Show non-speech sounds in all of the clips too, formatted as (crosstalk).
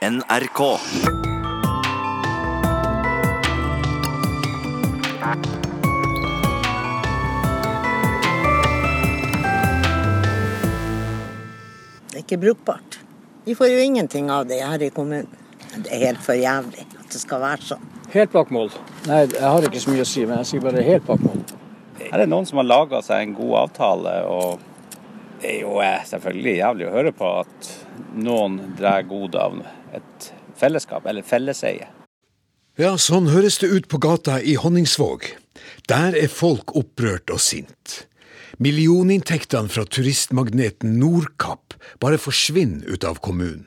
NRK. Det er ikke brukbart. Vi får jo ingenting av det her i kommunen. Det er helt for jævlig at det skal være sånn. Helt bak mål. Nei, jeg har ikke så mye å si, men jeg sier bare helt bak mål. Her er noen som har laga seg en god avtale, og det er jo eh, selvfølgelig jævlig å høre på at noen drar gode av et fellesskap, eller felleseie. Ja, sånn høres det ut på gata i Honningsvåg. Der er folk opprørt og sint. Millioninntektene fra turistmagneten Nordkapp bare forsvinner ut av kommunen.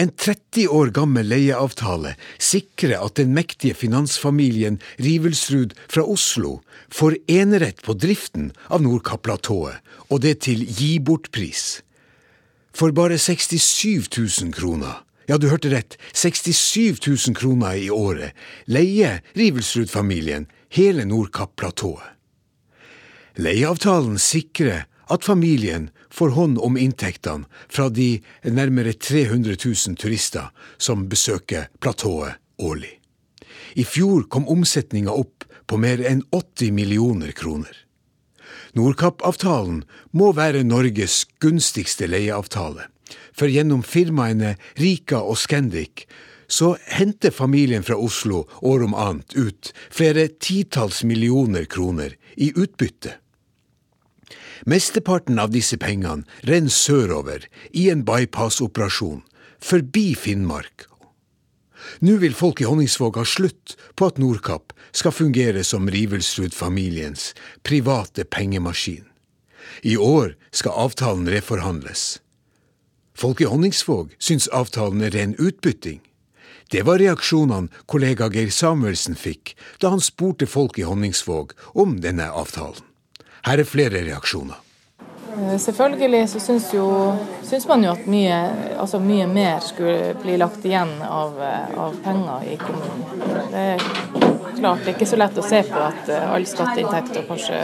En 30 år gammel leieavtale sikrer at den mektige finansfamilien Rivelsrud fra Oslo får enerett på driften av Nordkapp-platået, og det til gi bort-pris. For bare 67 000 kroner, ja du hørte rett, 67 000 kroner i året, leier Rivelsrud-familien hele Nordkapp-platået. Leieavtalen sikrer at familien får hånd om inntektene fra de nærmere 300 000 turister som besøker platået årlig. I fjor kom omsetninga opp på mer enn 80 millioner kroner. Nordkapp-avtalen må være Norges gunstigste leieavtale, for gjennom firmaene Rika og Scandic så henter familien fra Oslo år om annet ut flere titalls millioner kroner i utbytte. Mesteparten av disse pengene renner sørover i en bypass-operasjon, forbi Finnmark. Nå vil folk i Honningsvåg ha slutt på at Nordkapp skal fungere som Rivelsrud-familiens private pengemaskin. I år skal avtalen reforhandles. Folk i Honningsvåg syns avtalen er ren utbytting. Det var reaksjonene kollega Geir Samuelsen fikk da han spurte folk i Honningsvåg om denne avtalen. Her er flere reaksjoner. Eh, selvfølgelig så syns, jo, syns man jo at mye, altså mye, mer skulle bli lagt igjen av, eh, av, penger i kommunen. Det er klart det er ikke så lett å se på at all alle skatteinntekter kanskje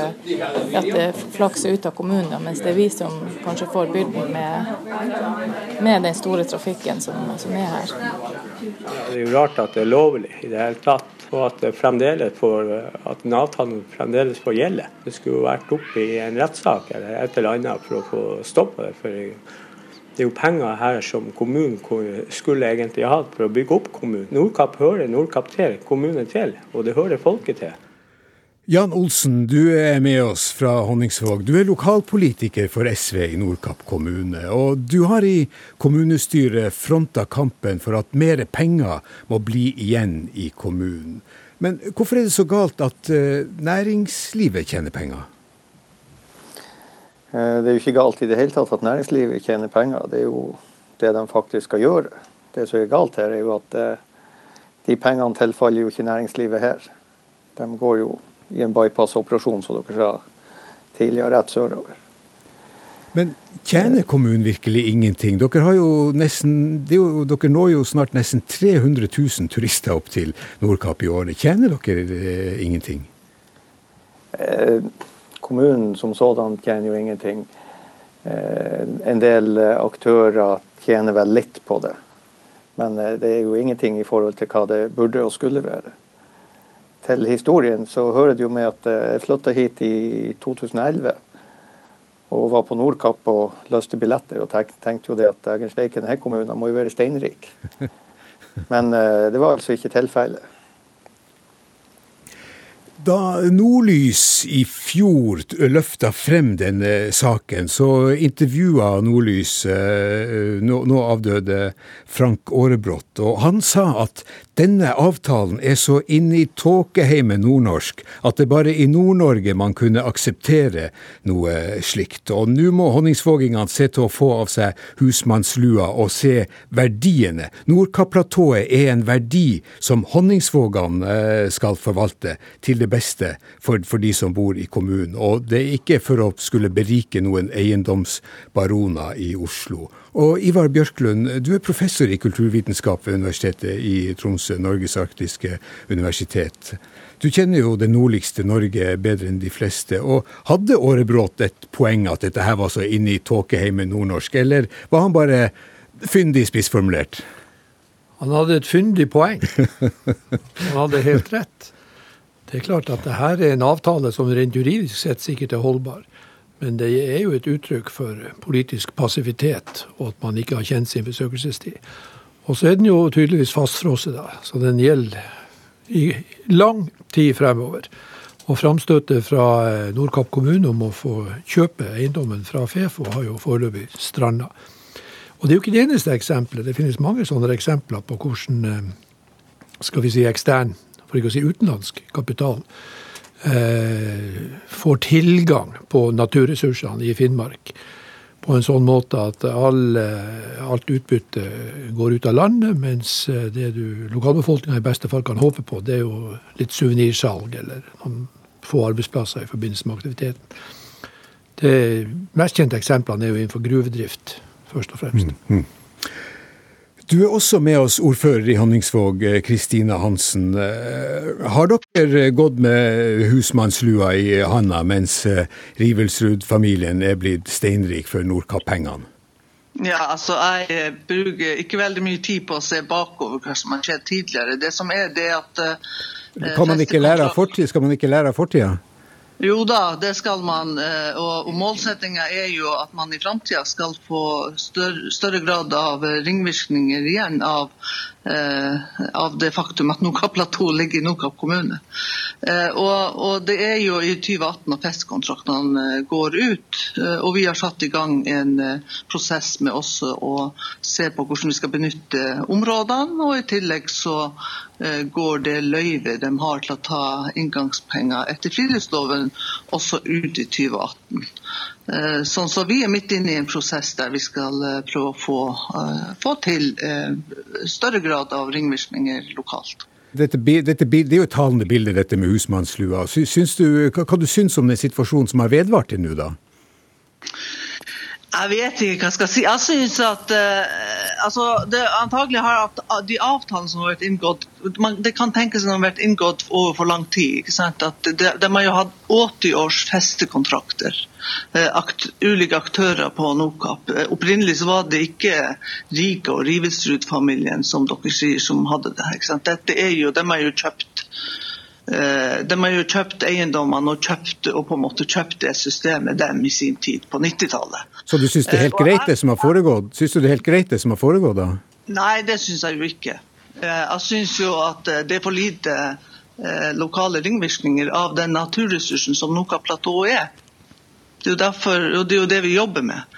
at det flakser ut av kommunen, mens det er vi som kanskje får byrden med, med den store trafikken som, som er her. Det er jo rart at det er lovlig i det hele tatt og at, får, at en avtale fremdeles får gjelde. Det skulle vært oppe i en rettssak eller et eller annet for å få stoppa det. for det er jo penger her som kommunen skulle egentlig hatt for å bygge opp kommunen. Nordkapp hører Nordkapp til, kommunen til, og det hører folket til. Jan Olsen, du er med oss fra Honningsvåg. Du er lokalpolitiker for SV i Nordkapp kommune. Og du har i kommunestyret fronta kampen for at mer penger må bli igjen i kommunen. Men hvorfor er det så galt at uh, næringslivet tjener penger? Eh, det er jo ikke galt i det hele tatt at næringslivet tjener penger. Det er jo det de faktisk skal gjøre. Det som er galt her, er jo at uh, de pengene tilfaller jo ikke næringslivet her. De går jo i en bypass-operasjon, som dere sa tidligere, rett sørover. Men tjener kommunen virkelig ingenting? Dere, har jo nesten, jo, dere når jo snart nesten 300 000 turister opp til Nordkapp i året. Tjener dere eh, ingenting? Eh, kommunen som sådan tjener jo ingenting. Eh, en del eh, aktører tjener vel litt på det. Men eh, det er jo ingenting i forhold til hva det burde og skulle være til historien så hører det jo med at eh, jeg flytta hit i 2011. Og var på Nordkapp og løste billetter og tenkte jo det at Egensleiken, denne kommunen må jo være steinrik. (laughs) Men uh, det var altså ikke tilfellet. Da Nordlys i fjor løfta frem denne saken, så intervjua Nordlys eh, nå, nå avdøde Frank Aarebrot, og han sa at denne avtalen er så inne i tåkeheimen nordnorsk at det bare i Nord-Norge man kunne akseptere noe slikt. Og nå må honningsvågingene se til å få av seg husmannslua og se verdiene. Nordkapplatået er en verdi som Honningsvågene eh, skal forvalte til det beste for, for de som bor i kommunen. Og det er ikke for å skulle berike noen eiendomsbaroner i Oslo. Og Ivar Bjørklund, du er professor i kulturvitenskap ved Universitetet i Tromsø, Norges arktiske universitet. Du kjenner jo det nordligste Norge bedre enn de fleste. og Hadde Aarebrot et poeng at dette her var så inne i tåkeheimen nordnorsk, eller var han bare fyndig spissformulert. Han hadde et fyndig poeng. Han hadde helt rett. Det er klart at det her er en avtale som rent juridisk sett sikkert er holdbar. Men det er jo et uttrykk for politisk passivitet, og at man ikke har kjent sin besøkelsestid. Og så er den jo tydeligvis fastfrosset, da. Så den gjelder i lang tid fremover. Og framstøtet fra eh, Nordkapp kommune om å få kjøpe eiendommen fra Fefo har jo foreløpig stranda. Og det er jo ikke det eneste eksempelet. Det finnes mange sånne eksempler på hvordan eh, skal vi si ekstern, for ikke å si utenlandsk, kapital får tilgang på naturressursene i Finnmark på en sånn måte at all, alt utbytte går ut av landet, mens eh, det du lokalbefolkninga i beste fall kan håpe på, det er jo litt suvenirsalg eller noen få arbeidsplasser i forbindelse med aktiviteten. De mest kjente eksemplene er jo innenfor gruvedrift, først og fremst. Mm, mm. Du er også med oss, ordfører i Honningsvåg, Kristina Hansen. Eh, har dere gått med husmannslua i handa mens eh, Rivelsrud-familien er blitt steinrik for Nordkapp-pengene? Ja, altså Jeg bruker ikke veldig mye tid på å se bakover hva som har skjedd tidligere. Det som er det at kan man ikke lære av fortiden? Skal man ikke lære av fortida? Jo da, det skal man. Eh, og målsettinga er jo at man i framtida skal få større, større, grad av ringvirkninger igjen av Eh, av det faktum at Nordkapp-platået ligger i Nordkapp kommune. Eh, og, og, Det er jo i 2018 at festkontraktene går ut. og Vi har satt i gang en prosess med også å se på hvordan vi skal benytte områdene. og I tillegg så går det løyvet de har til å ta inngangspenger etter friluftsloven også ut i 2018. Eh, sånn så Vi er midt inne i en prosess der vi skal eh, prøve å få, eh, få til større grad av ringvirkninger lokalt. Dette, dette, det er jo et talende bilde, dette med husmannslua. Syns du, hva, du syns om den situasjonen som har vedvart til nå, da? Jeg vet ikke hva jeg skal si. Jeg synes at uh, altså, det antagelig har at de avtalene som har vært inngått man, Det kan tenkes at de har vært inngått over for lang tid. ikke sant? At de, de har jo hatt 80 års festekontrakter. Uh, akt, ulike aktører på Nordkapp. Uh, opprinnelig så var det ikke Rike og Rivestrud-familien som dere sier som hadde det. ikke sant? Dette er jo, De har jo kjøpt Eh, de har jo kjøpt eiendommene og, kjøpt, og på en måte kjøpt det systemet dem i sin tid, på 90-tallet. Så du syns det er helt eh, greit det som har foregått? Syns du det er helt greit det som har foregått da? Nei, det syns jeg jo ikke. Eh, jeg syns jo at det er for lite lokale ringvirkninger av den naturressursen som Noka-platået er. Det er jo derfor, og det er jo det vi jobber med.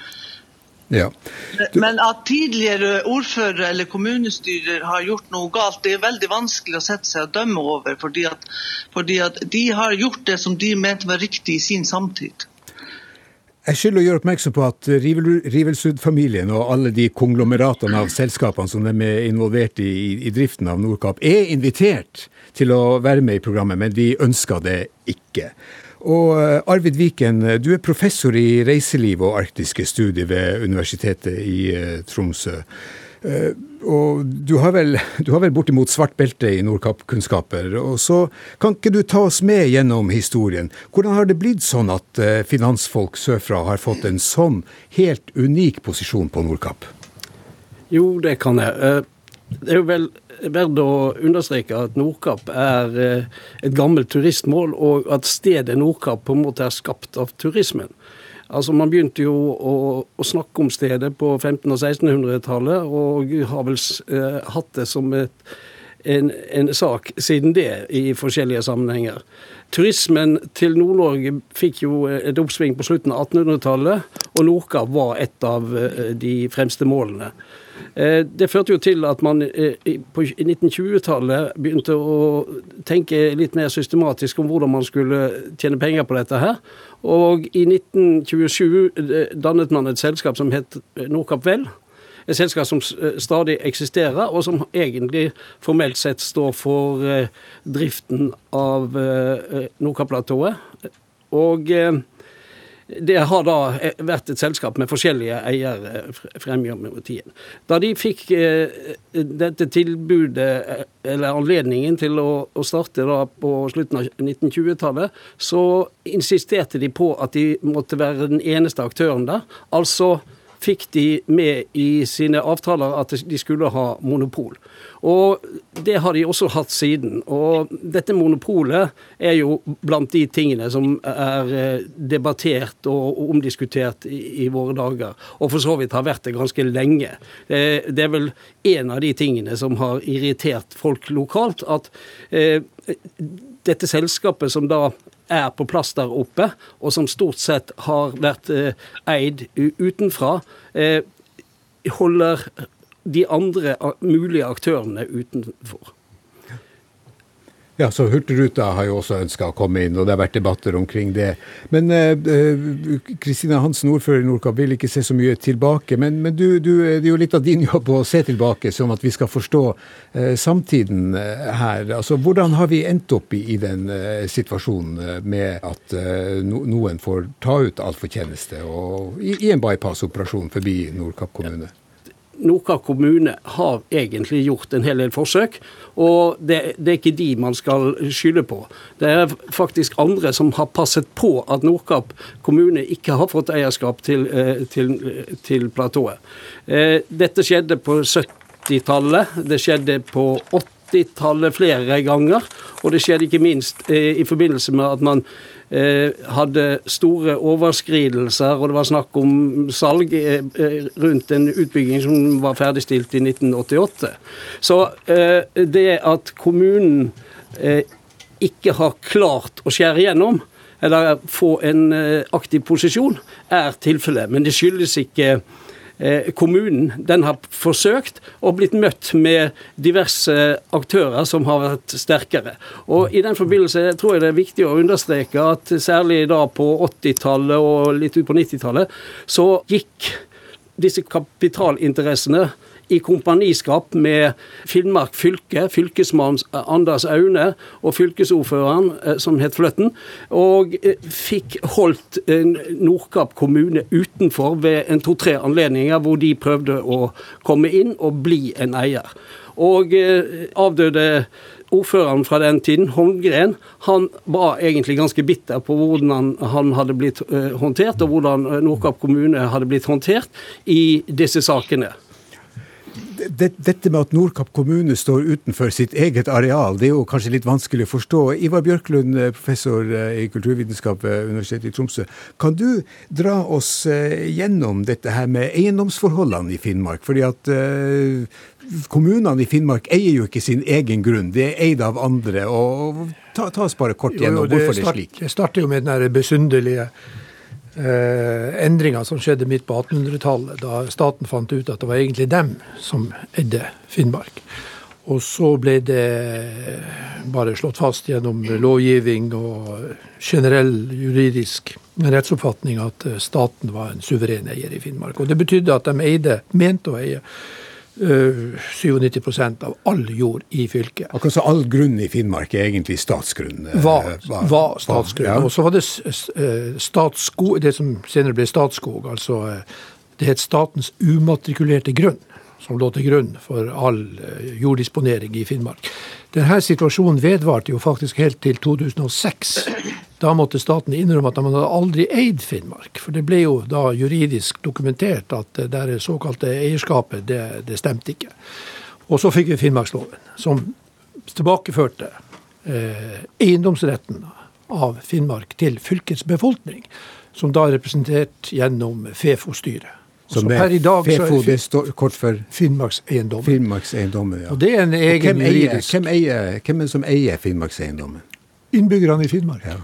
Ja. Du... Men at tidligere ordførere eller kommunestyrer har gjort noe galt, det er veldig vanskelig å sette seg og dømme over. Fordi at, fordi at de har gjort det som de mente var riktig i sin samtid. Jeg skylder å gjøre oppmerksom på at Rivelsud-familien og alle de konglomeratene av selskapene som de er involvert i, i driften av Nordkapp, er invitert til å være med i programmet, men de ønsker det ikke. Og eh, Arvid Viken, du er professor i reiseliv og arktiske studier ved Universitetet i eh, Tromsø. Eh, og du har vel, (laughs) du har vel bortimot svart belte i Nordkapp-kunnskaper. og så Kan ikke du ta oss med gjennom historien? Hvordan har det blitt sånn at finansfolk sørfra har fått en sånn helt unik posisjon på Nordkapp? Jo, det kan jeg. Det er jo vel verdt å understreke at Nordkapp er eh, et gammelt turistmål, og at stedet Nordkapp på en måte er skapt av turismen. Altså Man begynte jo å, å snakke om stedet på 1500- og 1600-tallet, og har vel eh, hatt det som et, en, en, sak siden det i forskjellige sammenhenger. Turismen til Nord-Norge fikk jo et oppsving på slutten av 1800-tallet, og Nordkapp var et av eh, de fremste målene. Eh, det førte jo til at man eh, på 1920-tallet begynte å tenke litt mer systematisk om hvordan man skulle tjene penger på dette her. Og i 1927 eh, dannet man et selskap som het Nordkapp Vel. Et selskap som stadig eksisterer, og som egentlig formelt sett står for driften av Nordkapp-platået. Og det har da eh, vært et selskap med forskjellige eiere frem gjennom tiden. Da de fikk eh, dette tilbudet, eller anledningen til å, starte da på slutten av 1920-tallet, så insisterte de på at de måtte være den eneste aktøren der. Altså fikk de med i sine avtaler at de skulle ha monopol. Og det har de også hatt siden. Og dette monopolet er jo blant de tingene som er eh, debattert og omdiskutert i, våre dager. Og for så vidt har vært det ganske lenge. Det er vel en av de tingene som har irritert folk lokalt. At eh, dette selskapet som da er på plass der oppe, og som stort sett har vært eh, eid utenfra, eh, holder de andre mulige aktørene utenfor. Ja, så Hurtigruta har jo også ønska å komme inn, og det har vært debatter omkring det. Men Kristina eh, Hansen, ordfører i Nordkapp, vil ikke se så mye tilbake. Men, men du, du, det er jo litt av din jobb å se tilbake, sånn at vi skal forstå eh, samtiden eh, her. Altså, Hvordan har vi endt opp i, i den eh, situasjonen eh, med at eh, no, noen får ta ut all fortjeneste i, i en bypass-operasjon forbi Nordkapp kommune? Nordkapp kommune har egentlig gjort en hel del forsøk, og det, det, er ikke de man skal skylde på. Det er faktisk andre som har passet på at Nordkapp kommune ikke har fått eierskap til, eh, til, til platået. Eh, dette skjedde på 70-tallet, det skjedde på 80-tallet flere ganger, og det skjedde ikke minst eh, i forbindelse med at man hadde store overskridelser, og det var snakk om salg eh, eh, rundt en utbygging som var ferdigstilt i 1988. Så det at kommunen ikke har klart å skjære gjennom, eller få en aktiv posisjon, er tilfellet. Men det skyldes ikke Eh, kommunen den har forsøkt og blitt møtt med diverse aktører som har vært sterkere. Og I den forbindelse tror jeg det er viktig å understreke at særlig da på 80-tallet og litt ut på 90-tallet, så gikk disse kapitalinteressene i kompaniskap med Finnmark fylke, fylkesmann Anders Aune og fylkesordføreren eh, som het Fløtten, og eh, fikk holdt Nordkapp kommune utenfor ved en to-tre anledninger hvor de prøvde å komme inn og bli en eier. Og eh, avdøde ordføreren fra den tiden, Holmgren, han var egentlig ganske bitter på hvordan han hadde blitt håndtert, og hvordan Nordkapp kommune hadde blitt håndtert i disse sakene det, dette med at Nordkapp kommune står utenfor sitt eget areal, det er jo kanskje litt vanskelig å forstå. Ivar Bjørklund, eh, professor eh, i kulturvitenskap ved Universitetet i Tromsø. Kan du dra oss eh, gjennom dette her med eiendomsforholdene i Finnmark? Fordi at uh, kommunene i Finnmark eier jo ikke sin egen grunn, de er eid av andre. og Ta, ta oss bare kort gjennom jo, jo, hvorfor det er slik. Det starter jo med den besynderlige eh, endringer som skjedde midt på 1800-tallet, da staten fant ut at det var egentlig dem som eide Finnmark. Og så ble det bare slått fast gjennom lovgivning og generell juridisk rettsoppfatning at staten var en suveren eier i Finnmark. Og det betydde at de eide, mente å eie 97% av all jord i fylket. Akkurat så all grunn i Finnmark er egentlig statsgrunn? Var, var, var statsgrunn. Ja. Og så var det eh, statsskog, det som senere ble Statskog. altså eh, Det het Statens umatrikulerte grunn som lå til grunn for all jorddisponering i Finnmark. Denne situasjonen vedvarte jo faktisk helt til 2006. Da måtte staten innrømme at man hadde aldri eid Finnmark. For det ble jo da juridisk dokumentert at det såkalte eierskapet, det, det stemte ikke. Og så fikk vi Finnmarksloven, som tilbakeførte eh, eiendomsretten av Finnmark til fylkets befolkning, som da er representert gjennom FeFo-styret. Som per i dag FeFo, det står kort for Finnmarkseiendommen. Finnmarkseiendommen, ja. Og det er en egen hvem juridisk hvem, eier, hvem er det som eier Finnmarkseiendommen? Innbyggerne i Finnmark. Ja.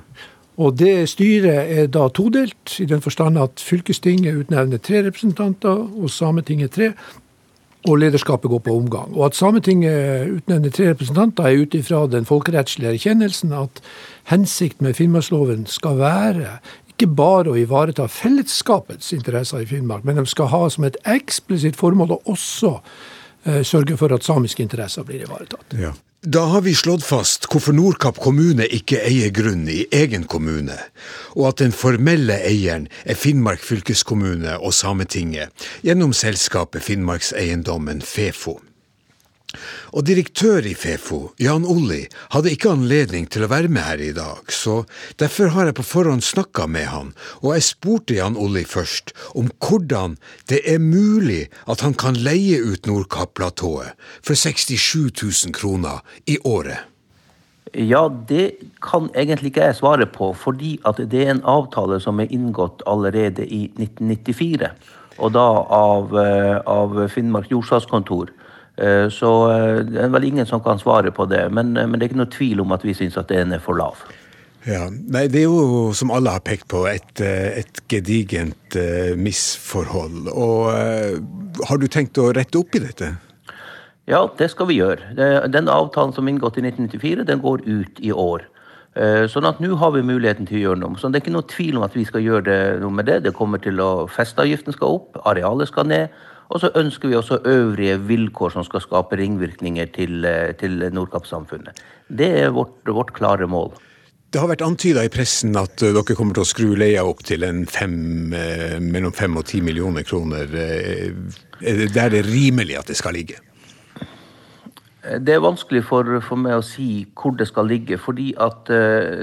Og det styret er da todelt, i den forstand at fylkestinget utnevner tre representanter, og Sametinget tre. Og lederskapet går på omgang. Og at Sametinget utnevner tre representanter, er ut ifra den folkerettslige erkjennelsen at hensikten med Finnmarksloven skal være ikke bare å ivareta fellesskapets interesser i Finnmark, men de skal ha som et eksplisitt formål å også eh, sørge for at samiske interesser blir ivaretatt. Ja. Da har vi slått fast hvorfor Nordkapp kommune ikke eier grunn i egen kommune, og at den formelle eieren er Finnmark fylkeskommune og Sametinget, gjennom selskapet Finnmarkseiendommen Fefo. Og direktør i Fefo, Jan Olli, hadde ikke anledning til å være med her i dag, så derfor har jeg på forhånd snakka med han, og jeg spurte Jan Olli først om hvordan det er mulig at han kan leie ut Nordkapp-platået for 67 000 kroner i året. Ja, det kan egentlig ikke jeg svare på, fordi at det er en avtale som er inngått allerede i 1994. Og da av, eh, av Finnmark jordsalgskontor. Eh, så eh, det er vel ingen som kan svare på det. Men, men det er ikke noe tvil om at vi syns at den er for lav. Ja, nei, Det er jo, som alle har pekt på, et, et gedigent misforhold. Og Har du tenkt å rette opp i dette? Ja, det skal vi gjøre. Den avtalen som er inngått i 1994, den går ut i år. Eh, sånn at nå har vi muligheten til å gjøre noe. Så det er ikke noe tvil om at vi skal gjøre det, noe med det. Det kommer til å Festeavgiften skal opp, arealet skal ned. Og så ønsker vi også øvrige vilkår som skal skape ringvirkninger til, eh, til Nordkapp-samfunnet. Det er vårt, vårt, klare mål. Det har vært antyda i pressen at eh, dere kommer til å skru leia opp til fem, mellom fem og ti millioner kroner. Er det der det er rimelig at det skal ligge? Det er vanskelig for, for, meg å si hvor det skal ligge, fordi at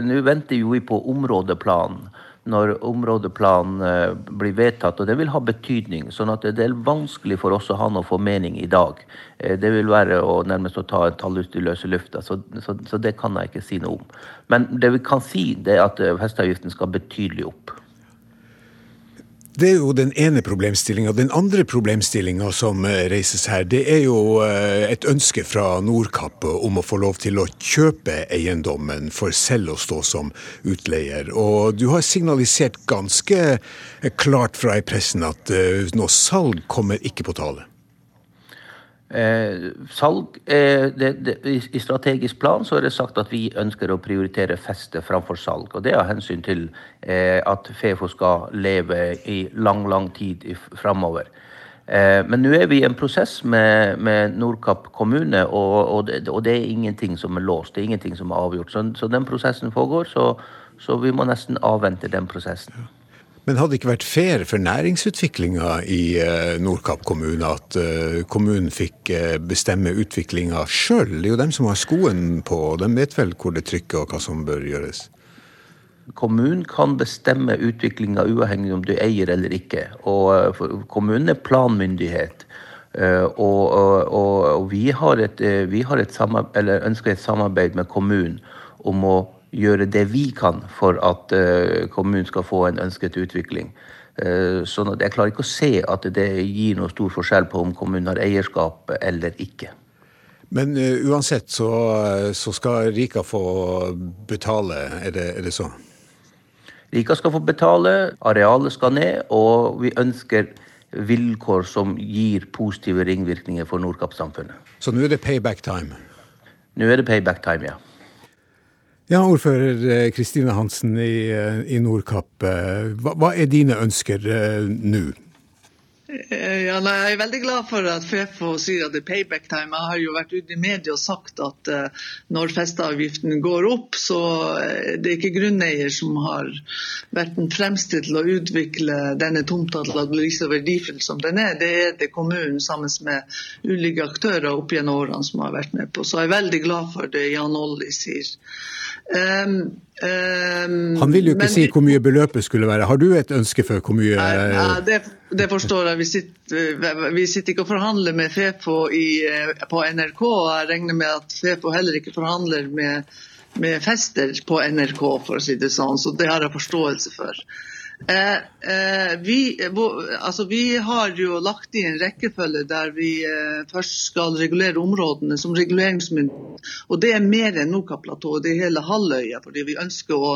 nå venter jo vi på områdeplanen. Når områdeplanen uh, blir vedtatt, og det vil ha betydning. sånn at det, er vanskelig for oss å ha noe formening i dag. Uh, det vil være å nærmest å ta et tall ut i løse lufta, så, så, så, det kan jeg ikke si noe om. Men det vi kan si, det er at festeavgiften skal betydelig opp. Det er jo den ene problemstillinga. Den andre problemstillinga som eh, reises her, det er jo eh, et ønske fra Nordkapp om å få lov til å kjøpe eiendommen for selv å stå som utleier. Og du har signalisert ganske eh, klart fra i pressen at noe salg kommer ikke på tale. Eh, salg eh, det, det, I strategisk plan så er det sagt at vi ønsker å prioritere feste framfor salg. og Det er hensyn til eh, at Fefo skal leve i lang, lang tid framover. Eh, men nå er vi i en prosess med, med Nordkapp kommune, og, og, det, og, det, er ingenting som er låst. Det er ingenting som er avgjort. Så, så den prosessen pågår, så, så, vi må nesten avvente den prosessen. Men hadde det ikke vært fair for næringsutviklinga i eh, Nordkapp kommune at eh, kommunen fikk eh, bestemme utviklinga sjøl? Det er jo dem som har skoen på, og de vet vel hvor det trykker og hva som bør gjøres? Kommunen kan bestemme utviklinga uavhengig om du eier eller ikke. Og kommunen er planmyndighet. Og, og, og vi, har et, vi har et ønsker et samarbeid med kommunen om å gjøre det vi kan for at uh, kommunen skal få en ønsket utvikling. Uh, sånn at Jeg klarer ikke å se at det gir noe stor forskjell på om kommunen har eierskap eller ikke. Men uh, uansett så, så, skal Rika få betale, er det, er det så? Rika skal få betale, arealet skal ned, og vi ønsker vilkår som gir positive ringvirkninger for Nordkapp-samfunnet. Så nå er det payback time? Nå er det payback time, ja. Ja, ordfører eh, Kristine Hansen i, eh, i Nordkapp. Eh, hva, hva, er dine ønsker nå? Ja, nei, jeg er veldig glad for at Fefo sier at det er payback time. Jeg har jo vært ute i media og sagt at uh, når festeavgiften går opp, så uh, det er ikke grunneier som har vært den fremste til å utvikle denne tomta til å bli så verdifull som den er. Det er det kommunen sammen med ulike aktører opp gjennom årene som har vært med på. Så jeg er veldig glad for det Jan Olli sier. Um, um, Han vil jo ikke men, si hvor mye beløpet skulle være. Har du et ønske for hvor mye ja, det, det, forstår jeg. Vi sitter, vi sitter, ikke og forhandler med Fefo i, eh, på NRK. Jeg regner med at Fefo heller ikke forhandler med, med fester på NRK, for å si det sånn. Så det har jeg forståelse for. Eh, eh, vi, altså, vi, har jo lagt i en rekkefølge der vi eh, først skal regulere områdene som reguleringsmyndighet. Og det er mer enn Nordkapp-platået, det er hele halvøya. Fordi vi ønsker å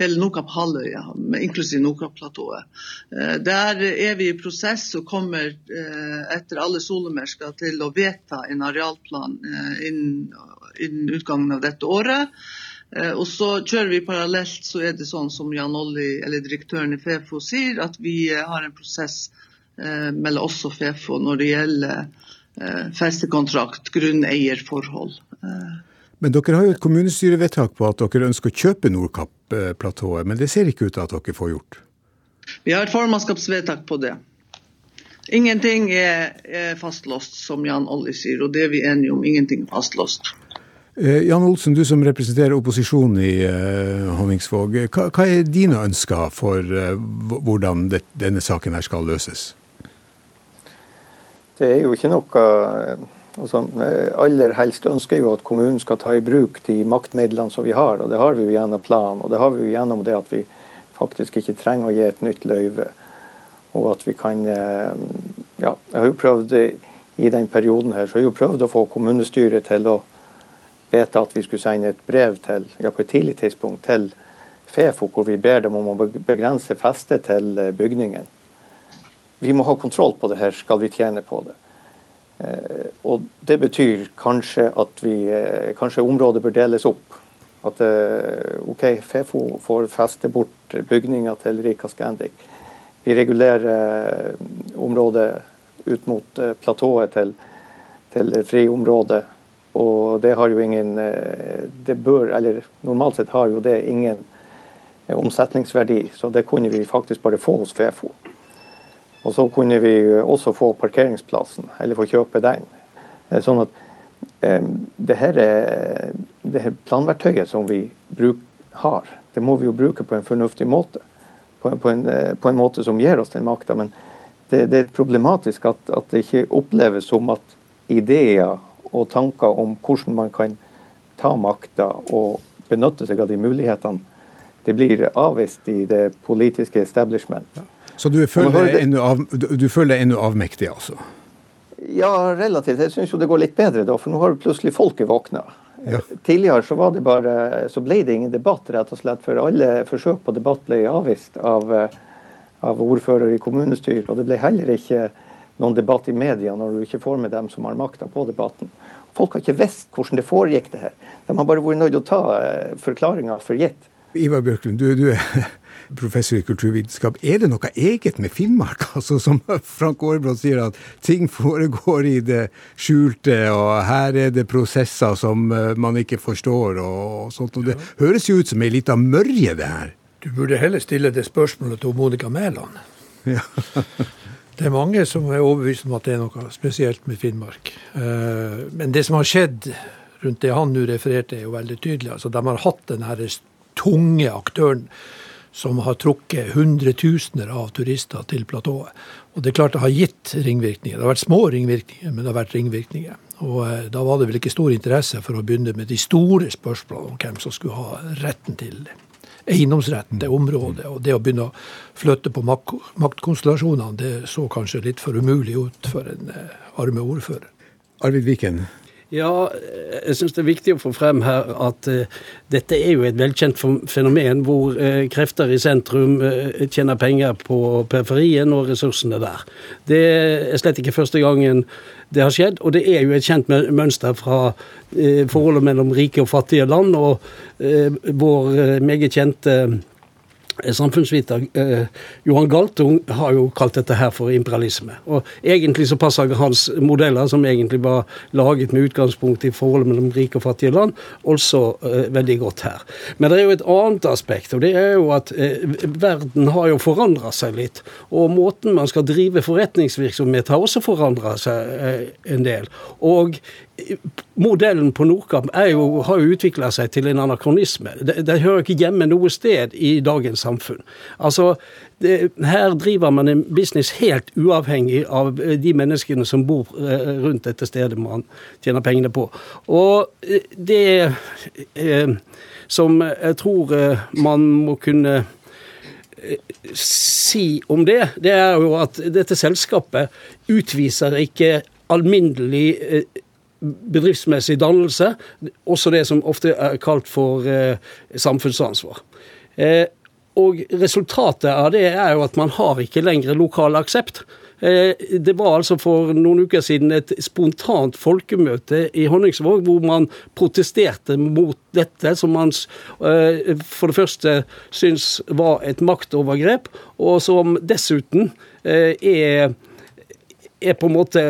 hele Nordkapp-halvøya, inklusiv Nordkapp-platået. Eh, der er vi i prosess og kommer eh, etter alle solemerker til å vedta en arealplan eh, innen, innen utgangen av dette året. Eh, og så kjører vi parallelt, så er det sånn som Jan Olli, eller direktøren i Fefo sier, at vi eh, har en prosess eh, mellom oss og Fefo når det gjelder festekontrakt, grunneierforhold. Men dere har jo et kommunestyrevedtak på at dere ønsker å kjøpe Nordkapp-platået, men det ser ikke ut til at dere får gjort? Vi har et formannskapsvedtak på det. Ingenting er, er fastlåst, som Jan Olli sier, og det er vi enige om. Ingenting er fastlåst. Eh, Jan Olsen, du som representerer opposisjonen i uh, Honningsvåg. Hva, hva, er dine ønsker for hvordan denne saken her skal løses? Det er jo ikke noe altså, Aller helst ønsker jo at kommunen skal ta i bruk de maktmidlene som vi har. og Det har vi jo gjennom planen. Og det har vi jo gjennom det at vi faktisk ikke trenger å gi et nytt løyve. Og at vi kan eh, Ja, jeg har jo prøvd i den perioden her, så jeg har jo prøvd å få kommunestyret til å vedta at vi skulle sende et brev til, ja, på et tidlig tidspunkt til Fefo, hvor vi ber dem om å begrense festet til eh, bygningen. Vi må ha kontroll på det her, skal vi tjene på det. Eh, og Det betyr kanskje at vi, kanskje området bør deles opp. At OK, Fefo får feste bort bygninga til Rika Scandic vi regulerer eh, området ut mot eh, platået til, til friområdet. Og det har jo ingen eh, Det bør, eller normalt sett har jo det ingen omsetningsverdi, så det kunne vi faktisk bare få hos Fefo. Og så kunne vi også få parkeringsplassen, eller få kjøpe den. Sånn at det her, det her planverktøyet som vi bruk, har, det må vi jo bruke på en fornuftig måte på, på, en, eh, på, en, måte som gir oss den makta. Men det, det, er problematisk at, at, det ikke oppleves som at ideer og tanker om hvordan man kan ta makta og benytte seg av de mulighetene, det blir avvist i det politiske establishment. Ja. Så du føler deg ennå av, avmektig, altså? Ja, relativt. Jeg syns jo det går litt bedre da, for nå har plutselig folket våkna. Ja. Tidligere så, var det bare, så ble det ingen debatt, rett og slett, for alle forsøk på debatt ble avvist av, eh, av ordfører i kommunestyret. Og det ble heller ikke noen debatt i media når du ikke får med dem som har makta på debatten. Folk har ikke visst hvordan det foregikk, det her. De har bare vært nødt til å ta eh, forklaringa for gitt. Ivar Bjørklund, du, du er (laughs) professor i kulturvitenskap. Er det noe eget med Finnmark? (laughs) Altså, som Frank Aarebrot sier, at ting foregår i det skjulte, og her er det prosesser som eh, man ikke forstår, og sånt. Og det høres jo ut som ei lita mørje, det her. Du burde heller stille det spørsmålet til Monica Mæland. Ja. (laughs) det er mange som er overbevist om at det er noe spesielt med Finnmark. Eh, men det som har skjedd rundt det han nå refererte, er jo veldig tydelig. Altså, de har hatt den tunge aktøren som har trukket hundretusener av turister til platået. Og det er klart det har gitt ringvirkninger. Det har vært små ringvirkninger, men det har vært ringvirkninger. Og eh, da var det vel ikke stor interesse for å begynne med de store spørsmålene om hvem som skulle ha retten til eiendomsretten til området. Og det å begynne å flytte på mak maktkonstellasjonene, det så kanskje litt for umulig ut for en eh, arme ordfører. Arvid Viken, ja, jeg syns det er viktig å få frem her at uh, dette er jo et velkjent fenomen hvor uh, krefter i sentrum uh, tjener penger på periferien og ressursene der. Det er slett ikke første gangen det har skjedd, og det er jo et kjent mønster fra forholdet mellom rike og fattige land, og vår meget kjente Samfunnsviter eh, Johan Galtung har jo kalt dette her for imperialisme. Og Egentlig så passer hans modeller, som egentlig var laget med utgangspunkt i forholdet mellom rike og fattige land, også eh, veldig godt her. Men det er jo et annet aspekt, og det er jo at eh, verden har jo forandra seg litt. Og måten man skal drive forretningsvirksomhet har også forandra seg eh, en del. Og modellen på Nordkapp jo, har jo utvikla seg til en anakronisme. Det, det, hører ikke hjemme noe sted i dagens samfunn. Altså, det, Her driver man en business helt uavhengig av de menneskene som bor eh, rundt dette stedet man tjener pengene på. Og eh, det eh, som jeg tror eh, man må kunne si om det, det er jo at dette selskapet utviser ikke alminnelig bedriftsmessig dannelse, også det som ofte er kalt for eh, samfunnsansvar. Eh, og resultatet av det er jo at man har ikke lenger lokal aksept. Eh, det var altså for noen uker siden et spontant folkemøte i Honningsvåg hvor man protesterte mot dette, som man for det første syns var et maktovergrep, og som dessuten er, er på en måte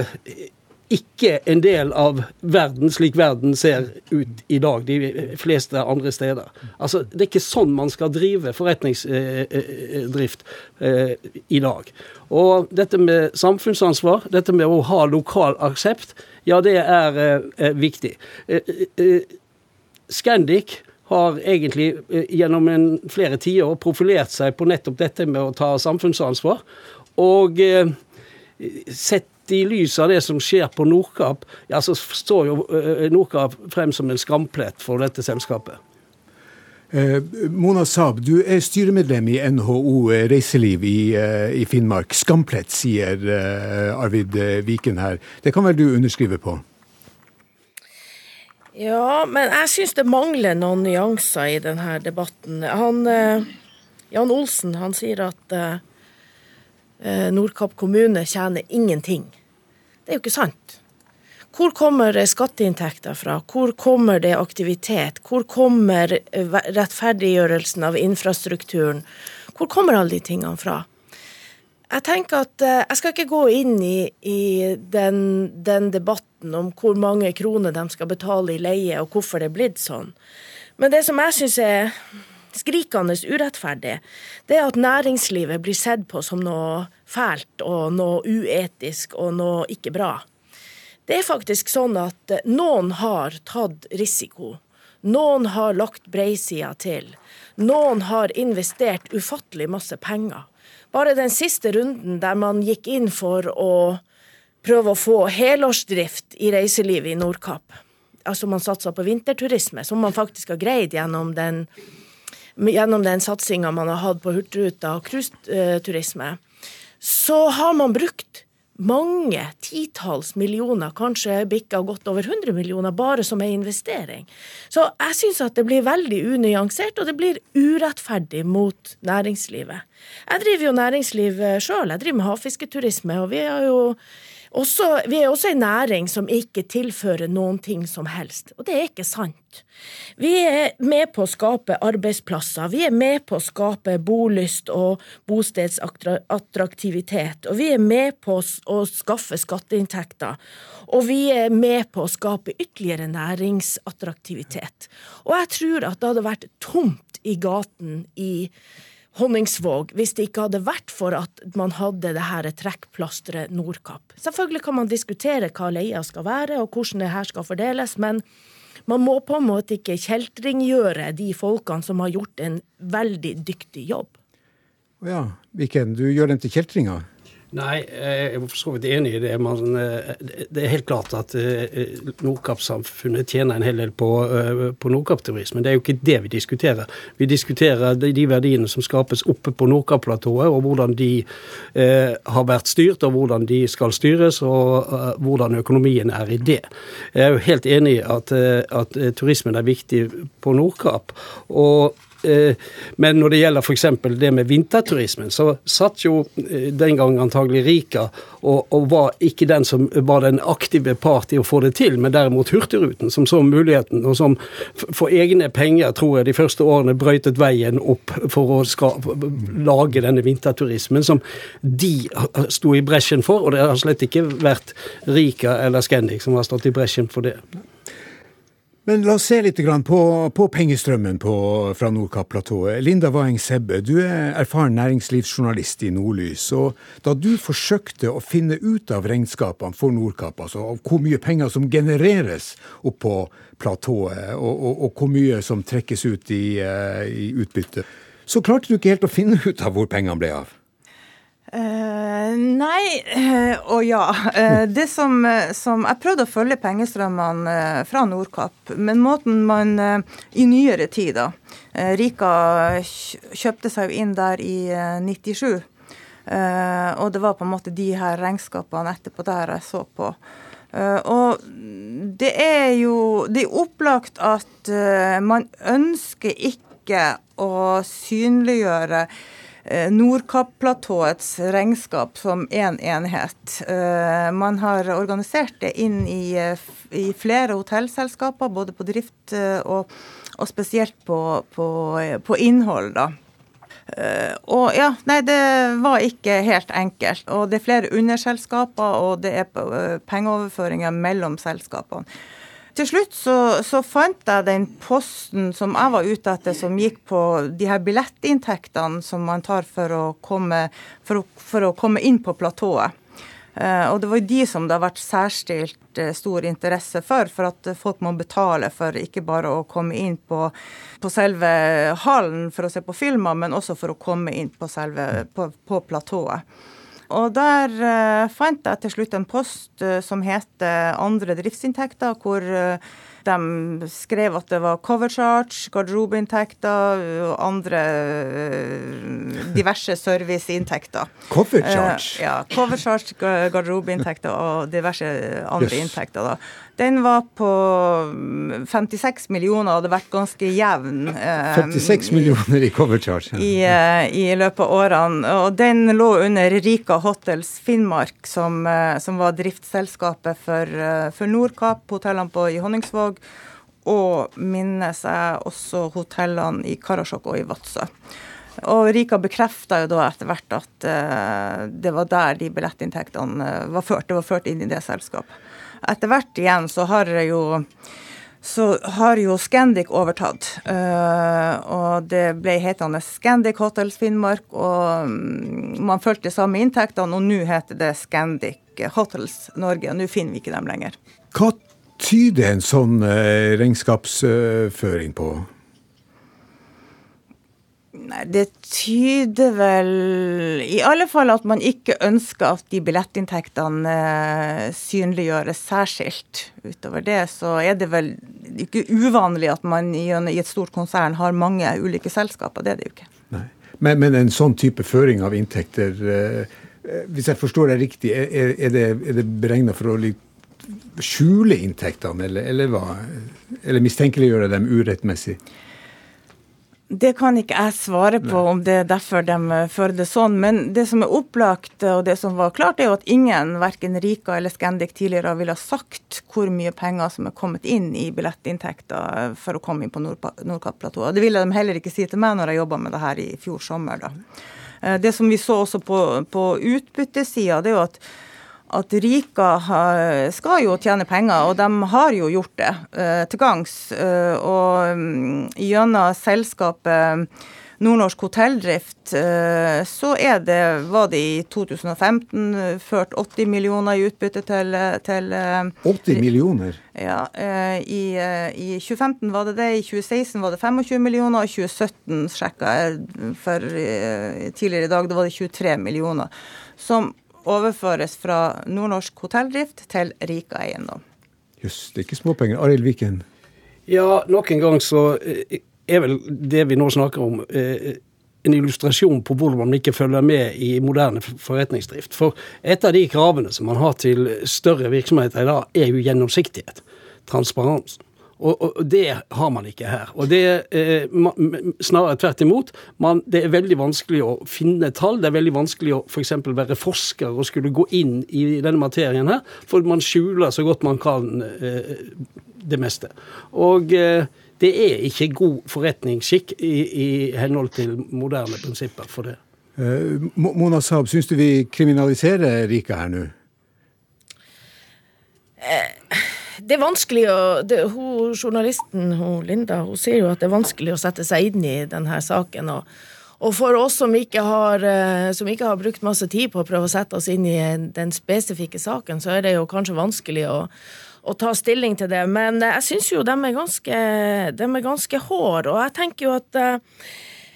ikke en del av verden slik verden ser ut i dag, de fleste andre steder. Altså, Det er ikke sånn man skal drive forretningsdrift eh, i dag. Og dette med samfunnsansvar, dette med å ha lokal aksept, ja, det er eh, viktig. Scandic har egentlig gjennom en, flere tiår profilert seg på nettopp dette med å ta samfunnsansvar. Og sett i lys av det som skjer på Nordkapp, ja, så står jo eh, Nordkapp frem som en skamplett for dette selskapet. Eh, Mona Saab, du er styremedlem i NHO Reiseliv i, eh, i Finnmark. Skamplett, sier Arvid Viken her. Det kan vel du underskrive på? Ja, men jeg syns det mangler noen nyanser i denne debatten. Han, Jan Olsen han sier at Eh, Nordkapp kommune tjener ingenting. Det er jo ikke sant. Hvor kommer skatteinntekter fra? Hvor kommer det aktivitet? Hvor kommer eh, rettferdiggjørelsen av infrastrukturen? Hvor kommer alle de tingene fra? Jeg tenker at eh, jeg skal ikke gå inn i, i den, den, debatten om hvor mange kroner de skal betale i leie, og hvorfor det er blitt sånn. Men det som jeg syns er skrikende urettferdig, det er at næringslivet blir sett på som noe fælt og noe uetisk og noe ikke bra. Det er faktisk sånn at noen har tatt risiko. Noen har lagt breisida til. Noen har investert ufattelig masse penger. Bare den siste runden der man gikk inn for å prøve å få helårsdrift i reiselivet i Nordkapp. Altså man satsa på vinterturisme, som man faktisk har greid gjennom den gjennom den satsinga man har hatt på Hurtigruta og cruiseturisme, så har man brukt mange titalls millioner, kanskje bikka godt over 100 millioner, bare som en investering. Så jeg syns at det blir veldig unyansert, og det blir urettferdig mot næringslivet. Jeg driver jo næringsliv sjøl, jeg driver med havfisketurisme, og vi har jo også, vi er også en næring som ikke tilfører noen ting som helst, og det er ikke sant. Vi er med på å skape arbeidsplasser, vi er med på å skape bolyst og bostedsattraktivitet, og vi er med på å skaffe skatteinntekter, og vi er med på å skape ytterligere næringsattraktivitet. Og jeg tror at det hadde vært tomt i gaten i Honningsvåg hvis det ikke hadde vært for at man hadde det her trekkplasteret Nordkapp. Selvfølgelig kan man diskutere hva leia skal være og hvordan det her skal fordeles, men man må på en måte ikke kjeltringgjøre de folkene som har gjort en veldig dyktig jobb. Ja, Viken, du gjør dem til kjeltringer? Nei, jeg er for så vidt enig i det. Man, eh, det er helt klart at eh, Nordkapp-samfunnet tjener en hel del på, eh, på Nordkapp-turisme. Det er jo ikke det vi diskuterer. Vi diskuterer de verdiene som skapes oppe på Nordkapp-platået, og hvordan de eh, har vært styrt, og hvordan de skal styres, og uh, hvordan økonomien er i det. Jeg er jo helt enig i at, at turismen er viktig på Nordkapp. og Eh, men når det gjelder f.eks. det med vinterturismen, så satt jo eh, den gang antagelig Rika og, og, var ikke den som var den aktive part i å få det til, men derimot Hurtigruten, som så muligheten, og som for egne penger, tror jeg, de første årene brøytet veien opp for å ska, lage denne vinterturismen, som de sto i bresjen for. Og det har slett ikke vært Rika eller Scandic som har stått i bresjen for det. Men la oss se litt på, på pengestrømmen på, fra Nordkapp-platået. Linda Waeng Sebbe, du er erfaren næringslivsjournalist i Nordlys. og Da du forsøkte å finne ut av regnskapene for Nordkapp, altså av hvor mye penger som genereres opp på platået, og, og, og, hvor mye som trekkes ut i, uh, i utbytte, så klarte du ikke helt å finne ut av hvor pengene ble av? Uh, nei uh, og ja. Uh, det som, som, Jeg prøvde å følge pengestrømmene fra Nordkapp, men måten man i nyere tid da, Rika kjøpte seg jo inn der i 97. og det var på en måte de her regnskapene etterpå der jeg så på. og det er jo Det er opplagt at man ønsker ikke å synliggjøre Eh, Nordkapp-platåets regnskap som én en enhet. Eh, man har organisert det inn i, eh, i flere hotellselskaper, både på drift og, og spesielt på, på, på innhold. da. Og ja, nei, det var ikke helt enkelt. Og det er flere underselskaper, og det er pengeoverføringer mellom selskapene. Til slutt så, så, fant jeg den posten som jeg var ute etter, som gikk på de her billettinntektene som man tar for å komme, for å, for å komme inn på platået. Uh, og det var jo de som det har vært særstilt uh, stor interesse for, for at folk må betale for ikke bare å komme inn på, på selve hallen for å se på filmer, men også for å komme inn på selve på, på platået. Og der uh, fant jeg til slutt en post uh, som heter andre driftsinntekter, hvor uh, de skrev at det var cover charge, garderobeinntekter og andre diverse serviceinntekter. Cover charge? ja. Cover charge, garderobeinntekter og diverse andre yes. inntekter. da. Den var på 56 mm, millioner og hadde vært ganske jevn. 56 eh, millioner i cover charge? I, eh, I, løpet av årene. Og den lå under Rika Hotels Finnmark, som, eh, som var driftsselskapet for, for Nordkapp, hotellene på, i Honningsvåg. Og minnes jeg også hotellene i Karasjok og i Vadsø. Og Rika bekrefta jo da etter hvert at uh, det var der de billettinntektene var ført. Det var ført inn i det selskapet etter hvert igjen så har jo så har jo Scandic overtatt. Uh, og det ble hetende Scandic Hotels Finnmark, og um, man fulgte samme inntektene, og nå heter det Scandic Hotels Norge. og Nå finner vi ikke dem lenger. Hva tyder en sånn uh, regnskapsføring på? Nei, det tyder vel i alle fall at man ikke ønsker at de billettinntektene eh, synliggjøres særskilt. Utover det så er det vel ikke uvanlig at man i, et stort konsern har mange ulike selskaper. Det er det jo ikke. Men, men en sånn type føring av inntekter, eh, hvis jeg forstår deg riktig, er, er det, er det beregna for å skjule inntektene, eller, eller hva? Eller mistenkeliggjøre dem urettmessig? Det kan ikke jeg svare på om det er derfor de eh, fører det sånn. Men det som er opplagt, og det som var klart, er jo at ingen, verken Rika eller Scandic tidligere, ville ha sagt hvor mye penger som er kommet inn i billettinntekter eh, for å komme inn på Nordkapplatået. Det ville de heller ikke si til meg når jeg jobba med det her i fjor sommer. da. Eh, det som vi så også på, på utbyttesida, det er jo at at Rika skal jo tjene penger, og de har jo gjort det uh, til gangs. Uh, og um, gjennom selskapet Nordnorsk hotelldrift, så er det, var det i 2015 ført 80 millioner i utbytte til, til 80 millioner? Ja. I, I, 2015 var det det, i 2016 var det 25 millioner, og i 2017 sjekka jeg for tidligere i dag, da var det 23 millioner. Som overføres fra nordnorsk hotelldrift til Rika eiendom. Jøss, det er ikke småpenger. Arild Viken? Ja, nok en gang så eh, er vel det vi nå snakker om eh, en illustrasjon på hvordan man ikke følger med i moderne forretningsdrift. For et av de kravene som man har til større virksomheter i dag, er jo gjennomsiktighet. Transparens. Og, og, det har man ikke her. Og det eh, Snarere tvert imot. Man, det er veldig vanskelig å finne tall. Det er veldig vanskelig å f.eks. være forsker og skulle gå inn i denne materien her, for man skjuler så godt man kan eh, det meste. Og eh, det er ikke god forretningsskikk i, i, henhold til moderne prinsipper for det. Uh, Mona Saab, syns du vi kriminaliserer Rika her nå? Eh det er vanskelig å det, hun, Journalisten hun, Linda hun sier jo at det er vanskelig å sette seg inn i denne saken. og, og for oss som ikke, har, eh, som ikke har brukt masse tid på å prøve å sette oss inn i den spesifikke saken, så er det jo kanskje vanskelig å, å ta stilling til det. Men eh, jeg syns jo de er ganske, de er ganske hår, og jeg tenker jo at eh,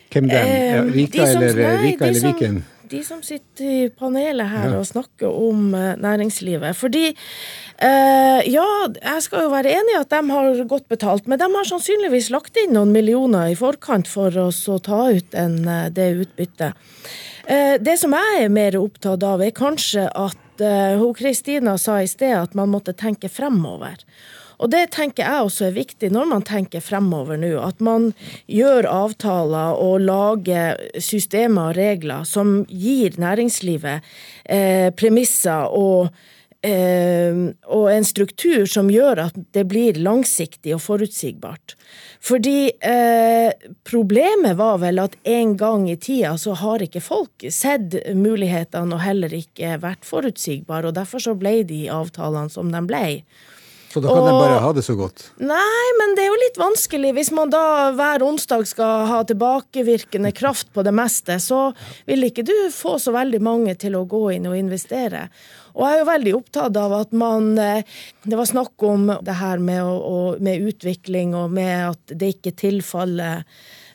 Hvem dem? Rika som, eller, nei, Rika eller Viken? De som sitter i panelet her og snakker om næringslivet. Fordi eh, ja, jeg skal jo være enig i at de har godt betalt, men de har sannsynligvis lagt inn noen millioner i forkant for oss å ta ut en, eh, det utbyttet. Eh, det som jeg er mer opptatt av, er kanskje at hun Kristina sa i sted at man måtte tenke fremover. Og det tenker jeg også er viktig når man tenker fremover nå. At man gjør avtaler og lager systemer og regler som gir næringslivet eh, premisser og eh, og en struktur som gjør at det blir langsiktig og forutsigbart. Fordi eh, problemet var vel at en gang i tida så har ikke folk sett mulighetene og heller ikke vært forutsigbare, og derfor så ble de avtalene som de ble. Så da kan og, en bare ha det så godt? Nei, men det er jo litt vanskelig. Hvis man da hver onsdag skal ha tilbakevirkende kraft på det meste, så vil ikke du få så veldig mange til å gå inn og investere. Og jeg er jo veldig opptatt av at man eh, Det var snakk om det her med, å, med utvikling og med at det ikke tilfaller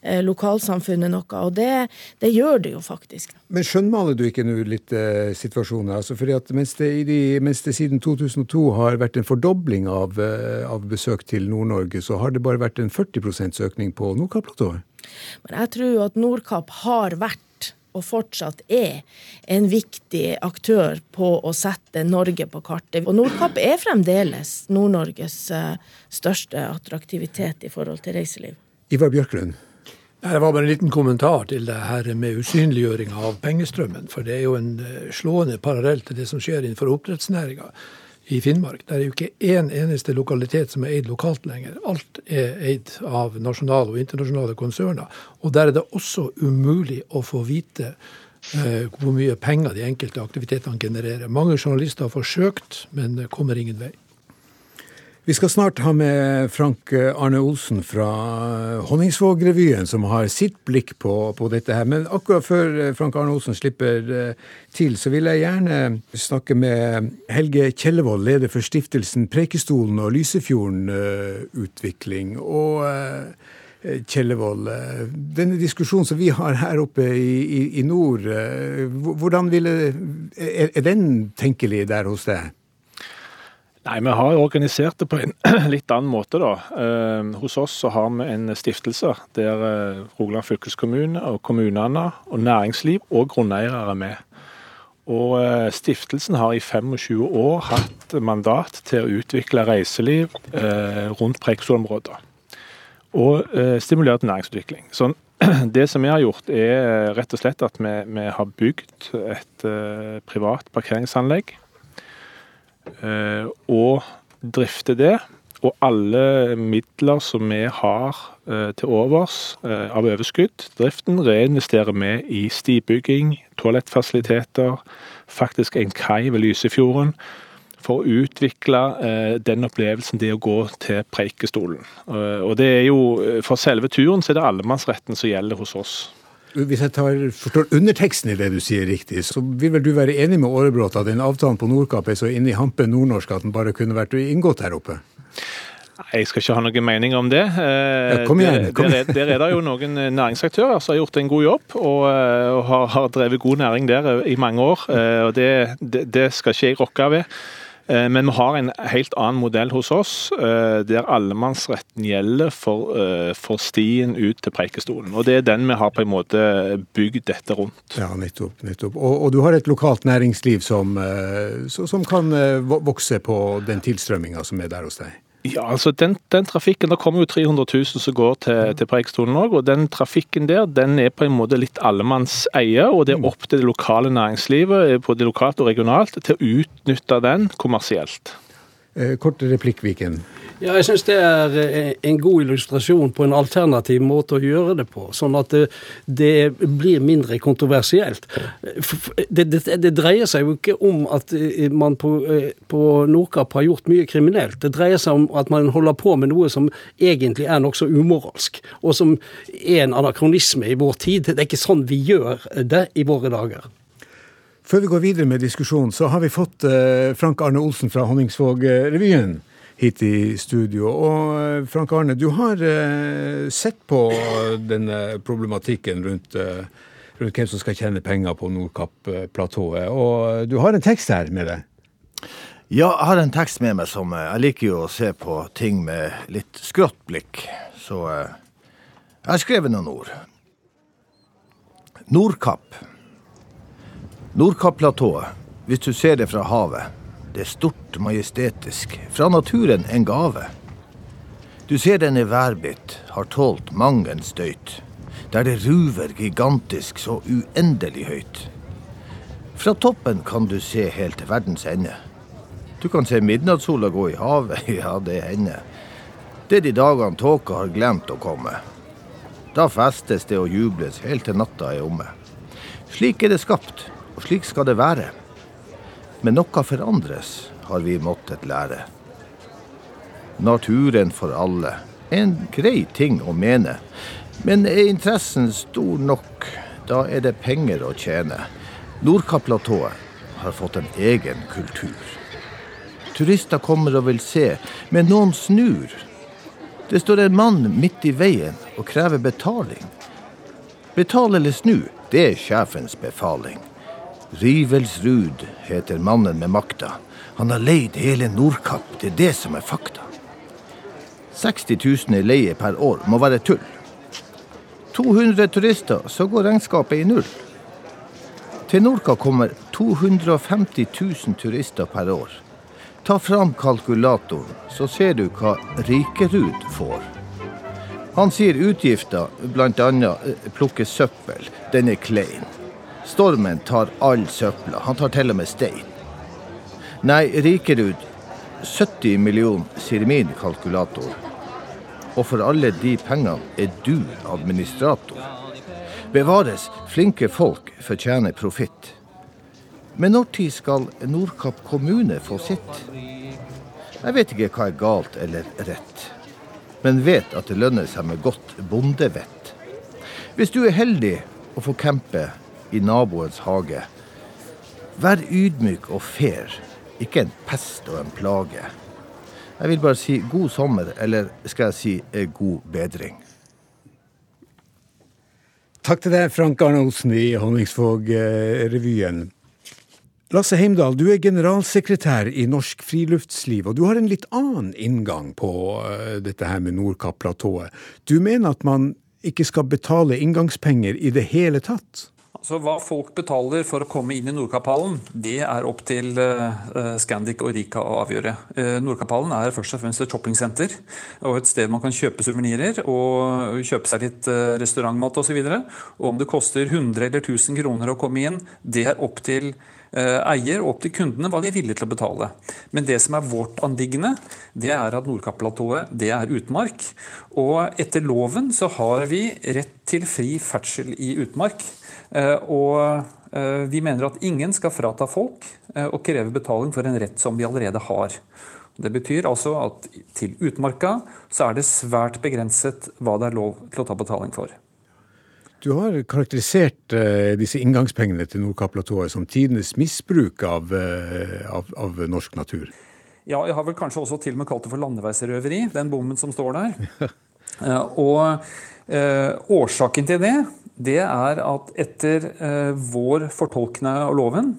lokalsamfunnet noe, og det, det, gjør det jo faktisk. Men skjønnmaler du ikke nå litt eh, situasjonen? Altså fordi at mens det, de, mens det, siden 2002 har vært en fordobling av, eh, av besøk til Nord-Norge, så har det bare vært en 40% økning på Nordkapp-platået? Men jeg tror at Nordkapp har vært og fortsatt er en viktig aktør på å sette Norge på kartet. Og Nordkapp er fremdeles Nord-Norges eh, største attraktivitet i forhold til reiseliv. Ivar Bjørklund? Det var bare en liten kommentar til det her med usynliggjøring av pengestrømmen. For det er jo en eh, slående parallell til det som skjer innenfor oppdrettsnæringa i Finnmark. Det er jo ikke én eneste lokalitet som er eid lokalt lenger. Alt er eid av nasjonale og internasjonale konserner. Og der er det også umulig å få vite eh, hvor mye penger de enkelte aktivitetene genererer. Mange journalister har forsøkt, men kommer ingen vei. Vi skal snart ha med Frank Arne Olsen fra Honningsvåg-revyen, som har sitt blikk på, på, dette her. Men akkurat før eh, Frank Arne Olsen slipper eh, til, så vil jeg gjerne snakke med Helge Kjellevold, leder for stiftelsen Preikestolen og Lysefjorden eh, Utvikling. Og Kjellevold, denne diskusjonen som vi har her oppe i, i, i nord, hvordan ville, er den tenkelig der hos deg? Nei, Vi har organisert det på en (clears throat) litt annen måte. da. Eh, hos oss så har vi en stiftelse der eh, Rogaland fylkeskommune og kommunene og næringsliv og grunneiere er med. Og eh, Stiftelsen har i 25 år hatt mandat til å utvikle reiseliv eh, rundt Preikestolen-området. Og eh, stimulere til næringsutvikling. Så (clears throat) det som vi har gjort, er rett og slett at vi, vi har bygd et privat parkeringsanlegg og drifte det. Og alle midler som vi har eh, til overs eh, av overskudd, driften, reinvesterer vi i stibygging, toalettfasiliteter, faktisk en kai ved Lysefjorden for å utvikle eh, den opplevelsen det å gå til Preikestolen. Uh, og det er jo, For selve turen så er det allemannsretten som gjelder hos oss. Hvis jeg tar, forstår underteksten i det du sier riktig, så vil vel du være enig med Aarebrot at den avtalen på Nordkapp er så inne i hampen nordnorsk at den bare kunne vært inngått her oppe? Jeg skal ikke ha noen mening om det. Ja, kom igjen, kom igjen. Der, der, er det jo noen næringsaktører som har gjort en god jobb og, og har, har, drevet god næring der i mange år. og Det, det, det skal ikke jeg rokke ved. Eh, men vi har en helt annen modell hos oss, eh, der allemannsretten gjelder for, eh, for, stien ut til Preikestolen. Og Det er den vi har på en måte bygd dette rundt. Ja, nettopp. nettopp. Og, og du har et lokalt næringsliv som, som kan vokse på den tilstrømminga som er der hos deg? Ja, altså den, den, trafikken, Det kommer jo 300 000 som går til, til Preikestolen òg. Og den trafikken der den er på en måte litt allemannseie. Og det er opp til det lokale næringslivet både lokalt og regionalt til å utnytte den kommersielt. Eh, kort replikk, Viken. Ja, jeg syns det er eh, en god illustrasjon på en alternativ måte å gjøre det på. Sånn at det, det blir mindre kontroversielt. Det, det, det, dreier seg jo ikke om at eh, man på, på Nordkapp har gjort mye kriminelt. Det dreier seg om at man holder på med noe som egentlig er nokså umoralsk, og som er en anakronisme i vår tid. Det er ikke sånn vi gjør det i våre dager. Før vi går videre med diskusjonen, så har vi fått eh, Frank Arne Olsen fra Honningsvåg-revyen hit i studio. Og eh, Frank Arne, du har eh, sett på denne problematikken rundt, rundt hvem som skal tjene penger på Nordkapp-platået. Og du har en tekst her med deg? Ja, jeg har en tekst med meg som Jeg liker jo å se på ting med litt skrått blikk. Så jeg har skrevet noen ord. Nordkapp. Nordkapp-platået, hvis du ser det fra havet, det er stort, majestetisk, fra naturen en gave. Du ser den er værbitt, har tålt mang en støyt, der det ruver gigantisk så uendelig høyt. Fra toppen kan du se helt til verdens ende. Du kan se midnattssola gå i havet, (laughs) ja, det hender. Det er de dagene tåka har glemt å komme. Da festes det og jubles helt til natta er omme. Slik er det skapt, og slik skal det være. Men noe forandres, har vi måttet lære. Naturen for alle. En grei ting å mene. Men er interessen stor nok, da er det penger å tjene. Nordkapplatået har fått en egen kultur. Turister kommer og vil se, men noen snur. Det står en mann midt i veien og krever betaling. Betal eller snu, det er sjefens befaling. Rivelsrud heter mannen med makta. Han har leid hele Nordkapp, det er det som er fakta. 60 000 i leie per år må være tull. 200 turister, så går regnskapet i null. Til Nordkapp kommer 250 000 turister per år. Ta fram kalkulatoren, så ser du hva Rikerud får. Han sier utgifter bl.a. Eh, plukke søppel. Den er klein. Stormen tar all søpla. Han tar til og med stein. Nei, Rikerud 70 millioner, sier min kalkulator. Og for alle de pengene er du administrator. Bevares, flinke folk fortjener profitt. Men når tid skal Nordkapp kommune få sitt? Jeg vet ikke hva er galt eller rett, men vet at det lønner seg med godt bondevett. Hvis du er heldig å få campe i naboens hage, vær ydmyk og fair, ikke en pest og en plage. Jeg vil bare si god sommer, eller skal jeg si eh, god bedring. Takk til deg, Frank Arne Olsen i Honningsvåg-revyen. Lasse Heimdal, du er generalsekretær i Norsk Friluftsliv, og du har en litt annen inngang på uh, dette her med Nordkapp-platået. Du mener at man ikke skal betale inngangspenger i det hele tatt? Altså, Hva folk betaler for å komme inn i Nordkapphallen, det er opp til uh, Scandic og Rika å avgjøre. Uh, Nordkapphallen er først og fremst et shoppingsenter og et sted man kan kjøpe suvenirer og kjøpe seg litt restaurantmat osv. Om det koster 100 eller 1000 kroner å komme inn, det er opp til eier og opp til kundene hva de er villige til å betale. Men det som er vårt anliggende, det er at Nordkapp-platået det er utmark. Og etter loven så har vi rett til fri ferdsel i utmark. Eh, og eh, vi mener at ingen skal frata folk å kreve betaling for en rett som vi allerede har. Det betyr altså at til utmarka så er det svært begrenset hva det er lov til å ta betaling for. Du har karakterisert uh, disse inngangspengene til Nordkapplatået som tidenes misbruk av, uh, av, av, norsk natur. Ja, jeg har vel kanskje også til og med kalt det for landeveisrøveri, den bommen som står der. uh, (laughs) og årsaken til det det er at etter eh, vår fortolkning av loven,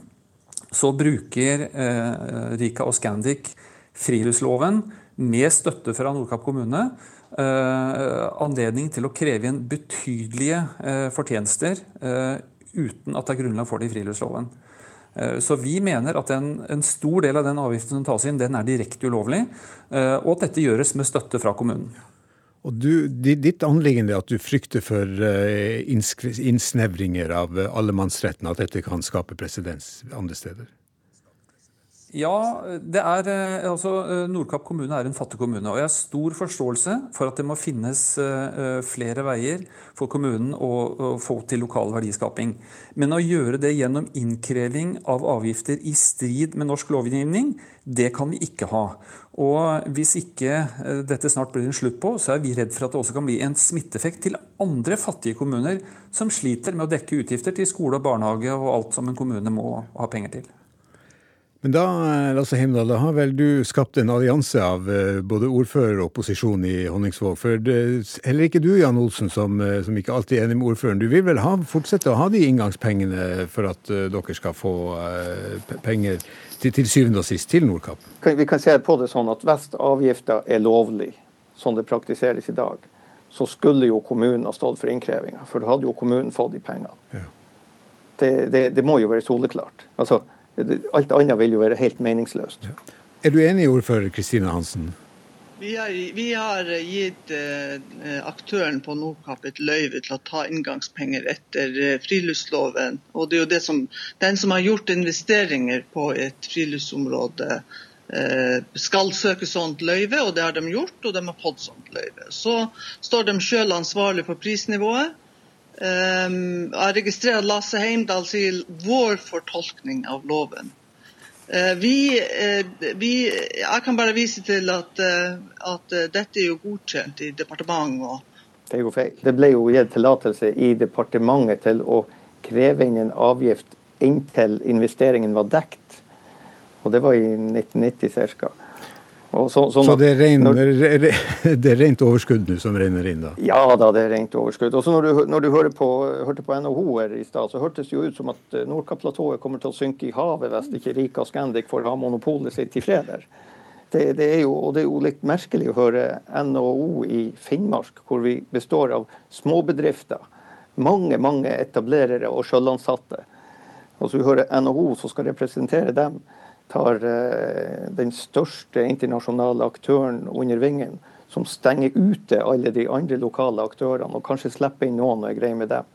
så bruker eh, Rika og Scandic friluftsloven med støtte fra Nordkapp kommune eh, anledning til å kreve inn betydelige eh, fortjenester eh, uten at det er grunnlag for det i friluftsloven. Eh, så vi mener at en, en, stor del av den avgiften som tas inn, den er direkte ulovlig, og at dette gjøres med støtte fra kommunen. Og du, Ditt anliggende er at du frykter for eh, innsnevringer av eh, allemannsretten, at dette kan skape presedens andre steder? Ja, det er, eh, altså Nordkapp kommune er en fattig kommune. og Jeg har stor forståelse for at det må finnes flere veier for kommunen å få til lokal verdiskaping. Men å gjøre det gjennom innkreving av avgifter i strid med norsk lovgivning, det kan vi ikke ha. Og hvis ikke eh, dette snart blir en slutt på, så er vi redd for at det også kan bli en smitteeffekt til andre fattige kommuner som sliter med å dekke utgifter til skole og barnehage og alt som en kommune må ha penger til. Men da Lasse Heimdal, da har vel du skapt en allianse av eh, både ordfører og opposisjon i Honningsvåg. For det, heller ikke du, Jan Olsen, som, eh, som, ikke alltid er enig med ordføreren, du vil vel ha, fortsette å ha de inngangspengene for at dere skal få penger til, til, syvende og sist til Nordkapp? Vi kan se på det sånn at hvis avgifter er lovlig, sånn det praktiseres i dag, så skulle jo kommunen ha stått for innkrevinga. For da hadde jo kommunen fått de pengene. Ja. Det, det, det, må jo være soleklart. Altså, Alt annet vil jo være helt meningsløst. Er du enig, ordfører Kristine Hansen? Vi har, vi har gitt eh, aktøren på Nordkapp et løyve til å ta inngangspenger etter eh, friluftsloven. Og det er jo det som, den som har gjort investeringer på et friluftsområde, skal søke sånt løyve, og det har de gjort, og de har fått sånt løyve. Så står de selv ansvarlig for prisnivået. Jeg registrerer at Lasse Heimdal sier vår fortolkning av loven. Vi, vi, jeg kan bare vise til at, at dette er jo godkjent i departementet. Det er jo feil. Det ble jo gitt tillatelse i departementet til å kreve inn en avgift inntil investeringen var dekt. Og det var i 1990 ca. Så, sånn så det, er ren, når, (laughs) det, er rent overskudd nå som renner inn, da? Ja da, det er rent overskudd. Og så Når du, når du hører på, hørte på NHO her i stad, så hørtes det jo ut som at Nordkapplatået Nordkapp-platået kommer til å synke i havet hvis ikke Rika og Scandic får ha monopolet sitt i fred der. Det, det, er jo, og det er jo litt merkelig å høre NHO i Finnmark, hvor vi består av småbedrifter, mange mange etablerere og sjølansatte. Og så vi hører NHO som skal representere dem tar eh, den største internasjonale aktøren under vingen, som stenger ute alle de andre lokale aktørene, og kanskje slipper inn noen og er grei med dem.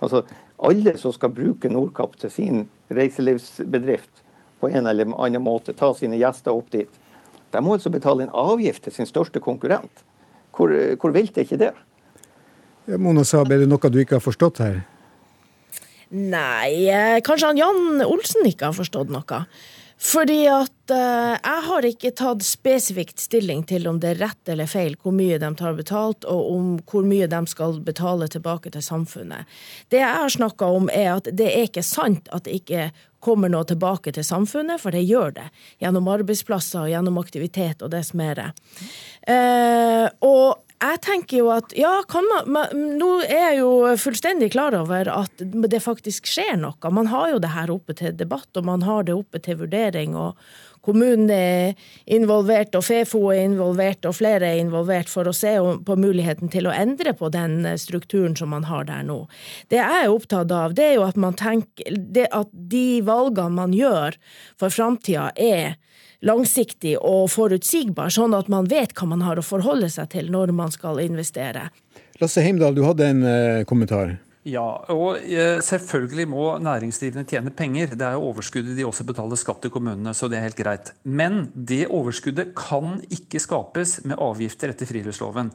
Altså, Alle som skal bruke Nordkapp til sin reiselivsbedrift på en eller annen måte, ta sine gjester opp dit, de må altså betale en avgift til sin største konkurrent. Hvor, hvor vilt er ikke det? Ja, Mona Saab, er det noe du ikke har forstått her? Nei, eh, kanskje han Jan Olsen ikke har forstått noe. Fordi at uh, jeg har ikke tatt spesifikt stilling til om det er rett eller feil hvor mye de tar betalt, og om hvor mye de skal betale tilbake til samfunnet. Det jeg har snakka om, er at det er ikke sant at det ikke kommer noe tilbake til samfunnet, for det gjør det. Gjennom arbeidsplasser, gjennom aktivitet og det som er det. Uh, og jeg tenker jo at ja, man, man, nå er jeg jo fullstendig klar over at det faktisk skjer noe. Man har jo det her oppe til debatt, og man har det oppe til vurdering. og Kommunen er involvert, og Fefo er involvert, og flere er involvert for å se på muligheten til å endre på den strukturen som man har der nå. Det jeg er opptatt av, det er jo at man tenker at de valgene man gjør for framtida, er langsiktig og forutsigbar, sånn at man vet hva man har å forholde seg til når man skal investere. Lasse Heimdal, du hadde en eh, kommentar. Ja, og eh, selvfølgelig må næringsdrivende tjene penger. Det er jo overskuddet de også betaler skatt til kommunene, så det er helt greit. Men det overskuddet kan ikke skapes med avgifter etter friluftsloven.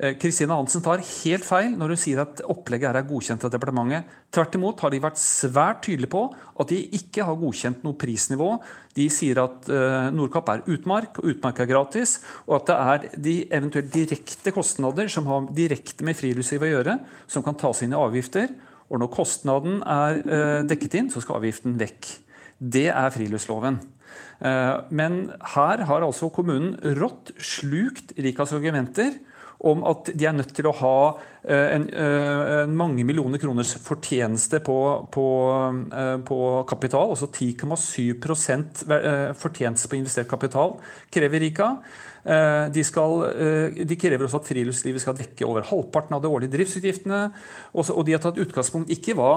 Eh, Kristine Hansen tar helt feil når hun sier at opplegget er godkjent av departementet. Tvert imot har de vært svært tydelige på at de ikke har godkjent noe prisnivå. De sier at uh, Nordkapp er utmark, og utmark er gratis. Og at det er de eventuelt direkte kostnader som har direkte med friluftsliv å gjøre, som kan tas inn i avgifter. Og når kostnaden er uh, dekket inn, så skal avgiften vekk. Det er friluftsloven. Men her har altså kommunen rått slukt Rikas argumenter om at de er nødt til å ha eh, en, eh, en mange millioner kroners fortjeneste på, på, eh, på kapital, altså 10,7% fortjeneste på investert kapital, krever Rika. De, skal, de, krever også at friluftslivet skal dekke over halvparten av de årlige driftsutgiftene. Og de har tatt utgangspunkt ikke hva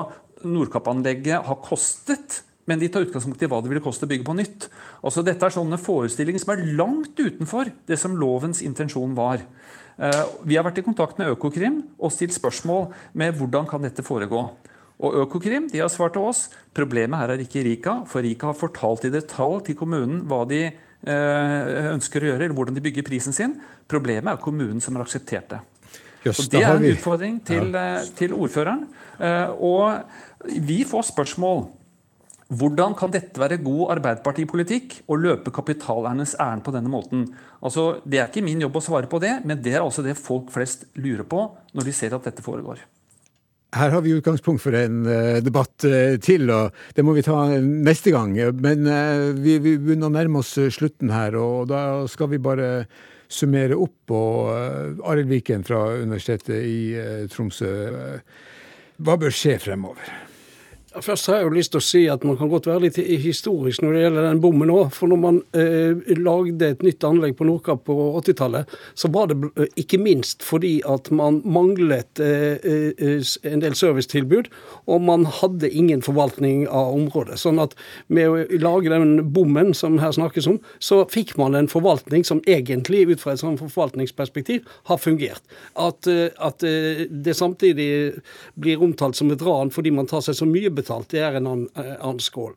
Nordkapp-anlegget har kostet, men de tar utgangspunkt i hva det ville koste å bygge på nytt. Altså Dette er sånne forestillinger som er langt utenfor det som lovens intensjon var. Eh, vi har vært i kontakt med Økokrim og stilt spørsmål med hvordan kan dette foregå. Og Økokrim de har svart til oss problemet her er ikke Rika, for Rika har fortalt i detalj til kommunen hva de eh, ønsker å gjøre, eller hvordan de bygger prisen sin. Problemet er kommunen som har akseptert det. Just, Det er en utfordring til, ja. Eh, til ordføreren. Og vi får spørsmål hvordan kan dette være god arbeiderpartipolitikk å løpe kapitalernes ærend på denne måten? Altså, Det er ikke min jobb å svare på det, men det er altså det folk flest lurer på når de ser at dette foregår. Her har vi utgangspunkt for en uh, debatt uh, til, og det må vi ta neste gang. Men uh, vi, vi begynner å nærme oss slutten her, og da skal vi bare summere opp. Og Arild Viken fra Universitetet i Tromsø, hva bør skje fremover? Først har jeg jo lyst til å si at man kan godt være litt historisk når det gjelder den bommen òg. For når man eh, lagde et nytt anlegg på Nordkapp på 80-tallet, så var det eh, ikke minst fordi at man manglet eh, eh, en del servicetilbud, og man hadde ingen forvaltning av området. Sånn at med å lage den bommen som her snakkes om, så fikk man en forvaltning som egentlig, ut fra et sånt forvaltningsperspektiv, har fungert. At, at det samtidig blir omtalt som et ran fordi man tar seg så mye betalt utbetalt, det er en annen, annen skål.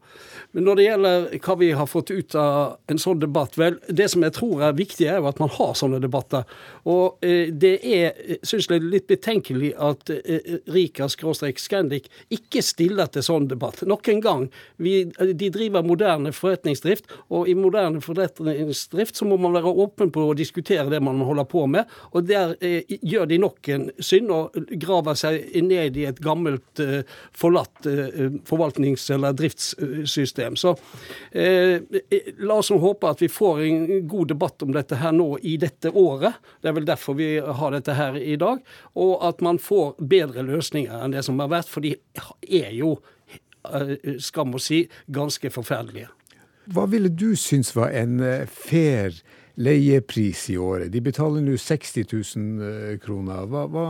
Men når det gjelder hva vi har fått ut av en sånn debatt, vel, det som jeg tror er viktig, er jo at man har sånne debatter. Og eh, det er, syns jeg, litt betenkelig at eh, Rika-Scandic ikke stiller til sånn debatt. Nok en gang, vi, de driver moderne forretningsdrift, og i moderne forretningsdrift så må man være åpen på å diskutere det man holder på med. Og der eh, gjør de nok en synd og graver seg ned i et gammelt, eh, forlatt eh, forvaltnings- eller driftssystem. Så eh, la oss håpe at vi får en god debatt om dette her nå i dette året. Det er vel derfor vi har dette her i dag. Og at man får bedre løsninger enn det som har vært, for de er jo, eh, skam å si, ganske forferdelige. Hva ville du synes var en eh, fair leiepris i året? De betaler nå 60 000 eh, kroner. Hva, hva,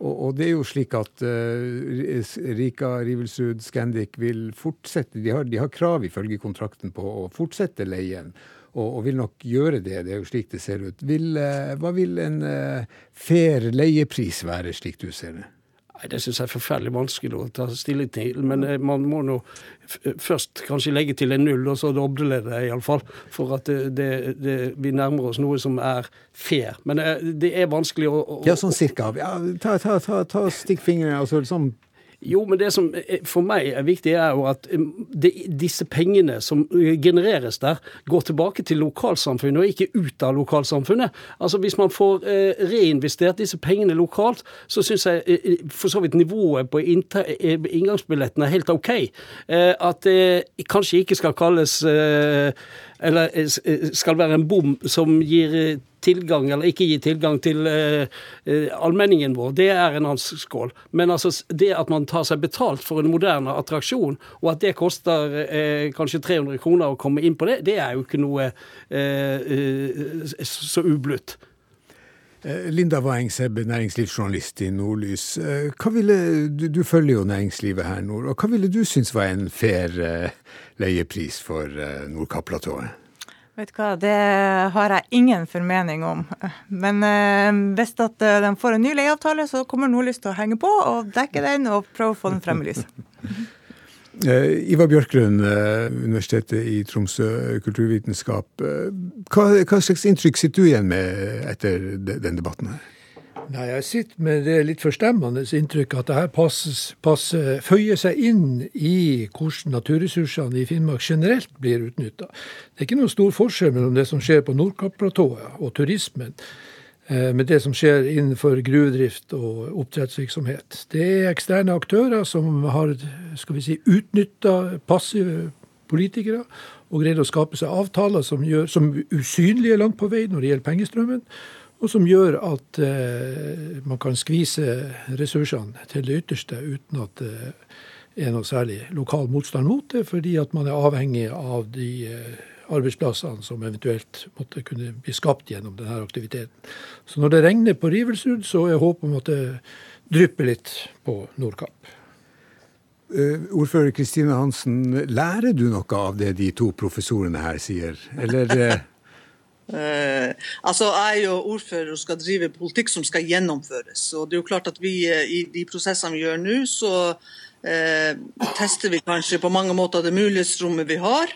og, og, det er jo slik at uh, Rika, Rivelsrud, Scandic vil fortsette. De har, de har, krav ifølge kontrakten på å fortsette leien, og, og, vil nok gjøre det. Det er jo slik det ser ut. Vil, uh, hva vil en uh, fair leiepris være, slik du ser det? Nei, Det syns jeg er forferdelig vanskelig å ta stilling til. Men eh, man må nå først kanskje legge til en null, og så doble det iallfall. For at det, det, det, vi nærmer oss noe som er fair. Men eh, det er vanskelig å, å Ja, sånn cirka. Ja, ta, ta, ta, ta stikk fingrene altså, sånn jo, men det som for meg er viktig, er jo at de, disse pengene som uh, genereres der, går tilbake til lokalsamfunnet og ikke ut av lokalsamfunnet. Altså Hvis man får eh, reinvestert disse pengene lokalt, så syns jeg eh, for så vidt nivået på inngangsbilletten er helt OK. Eh, at det kanskje ikke skal kalles eh, eller eh, skal være en bom som gir eh, tilgang eller ikke gi tilgang til eh, allmenningen vår, det er en annen skål. Men altså, det at man tar seg betalt for en moderne attraksjon, og at det koster eh, kanskje 300 kroner å komme inn på det, det er jo ikke noe eh, så ublutt. Linda Waeng-Sebbe, næringslivsjournalist i Nordlys. Ville, du, du, følger jo næringslivet her nord. og Hva ville du synes var en fair leiepris for Nordkapp-platået? Vet du hva, Det har jeg ingen formening om. Men eh, hvis at eh, de får en ny leieavtale, så kommer Nordlys til å henge på og dekke den og prøve å få den frem i lyset. (laughs) Eh, Ivar Bjørklund, Universitetet i Tromsø, kulturvitenskap. Hva, hva slags inntrykk sitter du igjen med etter den debatten her? Nei, Jeg sitter med det litt forstemmende inntrykket at det her føyer seg inn i hvordan naturressursene i Finnmark generelt blir utnytta. Det er ikke noen stor forskjell mellom det som skjer på Nordkapplatået og turismen, eh, med det som skjer innenfor gruvedrift og oppdrettsvirksomhet. Det er eksterne aktører som har skal vi si, utnytta passive politikere og greid å skape seg avtaler som, gjør, som usynlige langt på vei når det gjelder pengestrømmen og som gjør at eh, man kan skvise ressursene til det ytterste uten at det er noe særlig lokal motstand mot det, fordi at man er avhengig av de eh, arbeidsplassene som eventuelt måtte kunne bli skapt gjennom denne aktiviteten. Så når det regner på Rivelsrud, så er håpet om at det drypper litt på Nordkapp. Uh, ordfører Kristine Hansen, lærer du noe av det de to professorene her sier, eller? Uh... Altså, Jeg er jo ordfører og skal drive politikk som skal gjennomføres. og det er jo klart at vi eh, I de prosessene vi gjør nå, så eh, tester vi kanskje på mange måter det mulighetsrommet vi har.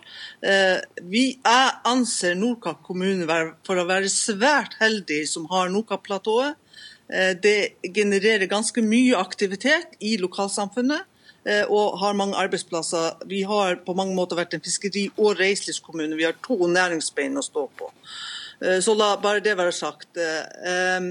Vi, jeg anser Nordkapp kommune for å være svært heldig som har Nordkapp-platået. Det genererer ganske mye aktivitet i lokalsamfunnet og har mange arbeidsplasser. Vi har på mange måter vært en fiskeri- og reiselivskommune. Vi har to næringsbein å stå på. Eh, så la bare det være sagt. Eh,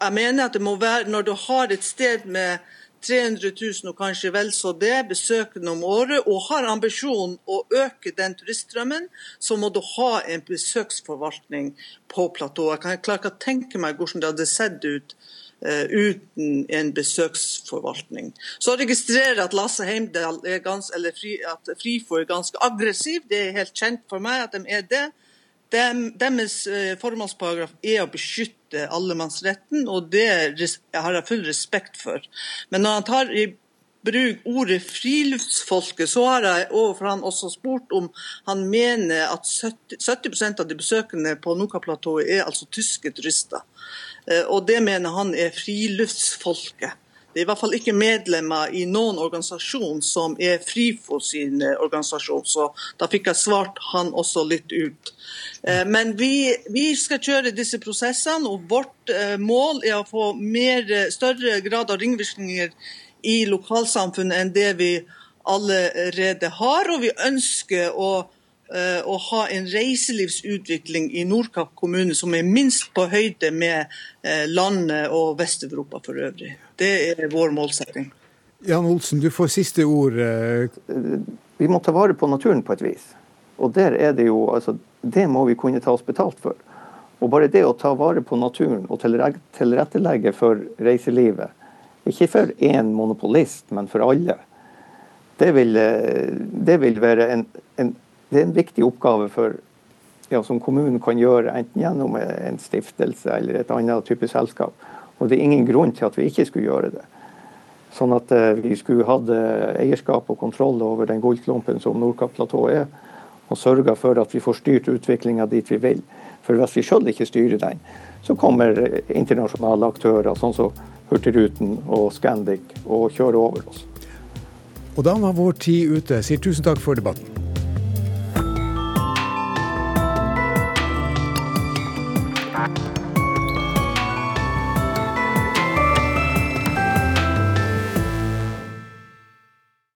jeg mener at det må være, når du har et sted med 300 000 og kanskje vel så det besøkende om året, og har ambisjon å øke den turiststrømmen, så må du ha en besøksforvaltning på platået. Jeg kan ikke tenke meg hvordan det hadde sett ut uten en besøksforvaltning. Så registrerer jeg at Lasse Heimdal er ganske, eller fri, at Frifo er ganske aggressiv. Det er helt kjent for meg at de er det. Deres eh, formålsparagraf er å beskytte allemannsretten, og det har jeg full respekt for. Men når han tar i bruk ordet friluftsfolket, så har jeg overfor han også spurt om han mener at 70, 70 av de besøkende på Noka-platået er altså tyske turister. Eh, og det mener han er friluftsfolket. Det er i hvert fall ikke medlemmer i noen organisasjon som er Frifo sin eh, organisasjon, så da fikk jeg svart han også litt ut. Eh, men vi, vi skal kjøre disse prosessene, og vårt mål er å få mer, større grad av ringvirkninger i lokalsamfunnet enn det vi allerede har. Og vi ønsker å å ha en reiselivsutvikling i Nordkapp kommune som er minst på høyde med eh, landet og Vest-Europa for øvrig. Det er vår målsetting. Jan Olsen, du får siste ord. Eh. Vi må ta vare på naturen på et vis. Og der er det jo, altså, det må vi kunne ta oss betalt for. Og bare det å ta vare på naturen og tilrettelegge for reiselivet, ikke for én monopolist, men for alle, det vil, det vil være en, en det er en viktig oppgave for, ja, som kommunen kan gjøre, enten gjennom en stiftelse eller et annet type selskap. Og det er ingen grunn til at vi ikke skulle gjøre det. Sånn at uh, vi skulle hatt uh, eierskap og kontroll over den gullklumpen som Nordkapp-platået er, og sørga for at vi får styrt utviklinga dit vi vil. For hvis vi sjøl ikke styrer den, så kommer internasjonale aktører, sånn som Hurtigruten og Scandic, og kjører over oss. Og da var vår tid ute. Sier tusen takk for debatten. Bye.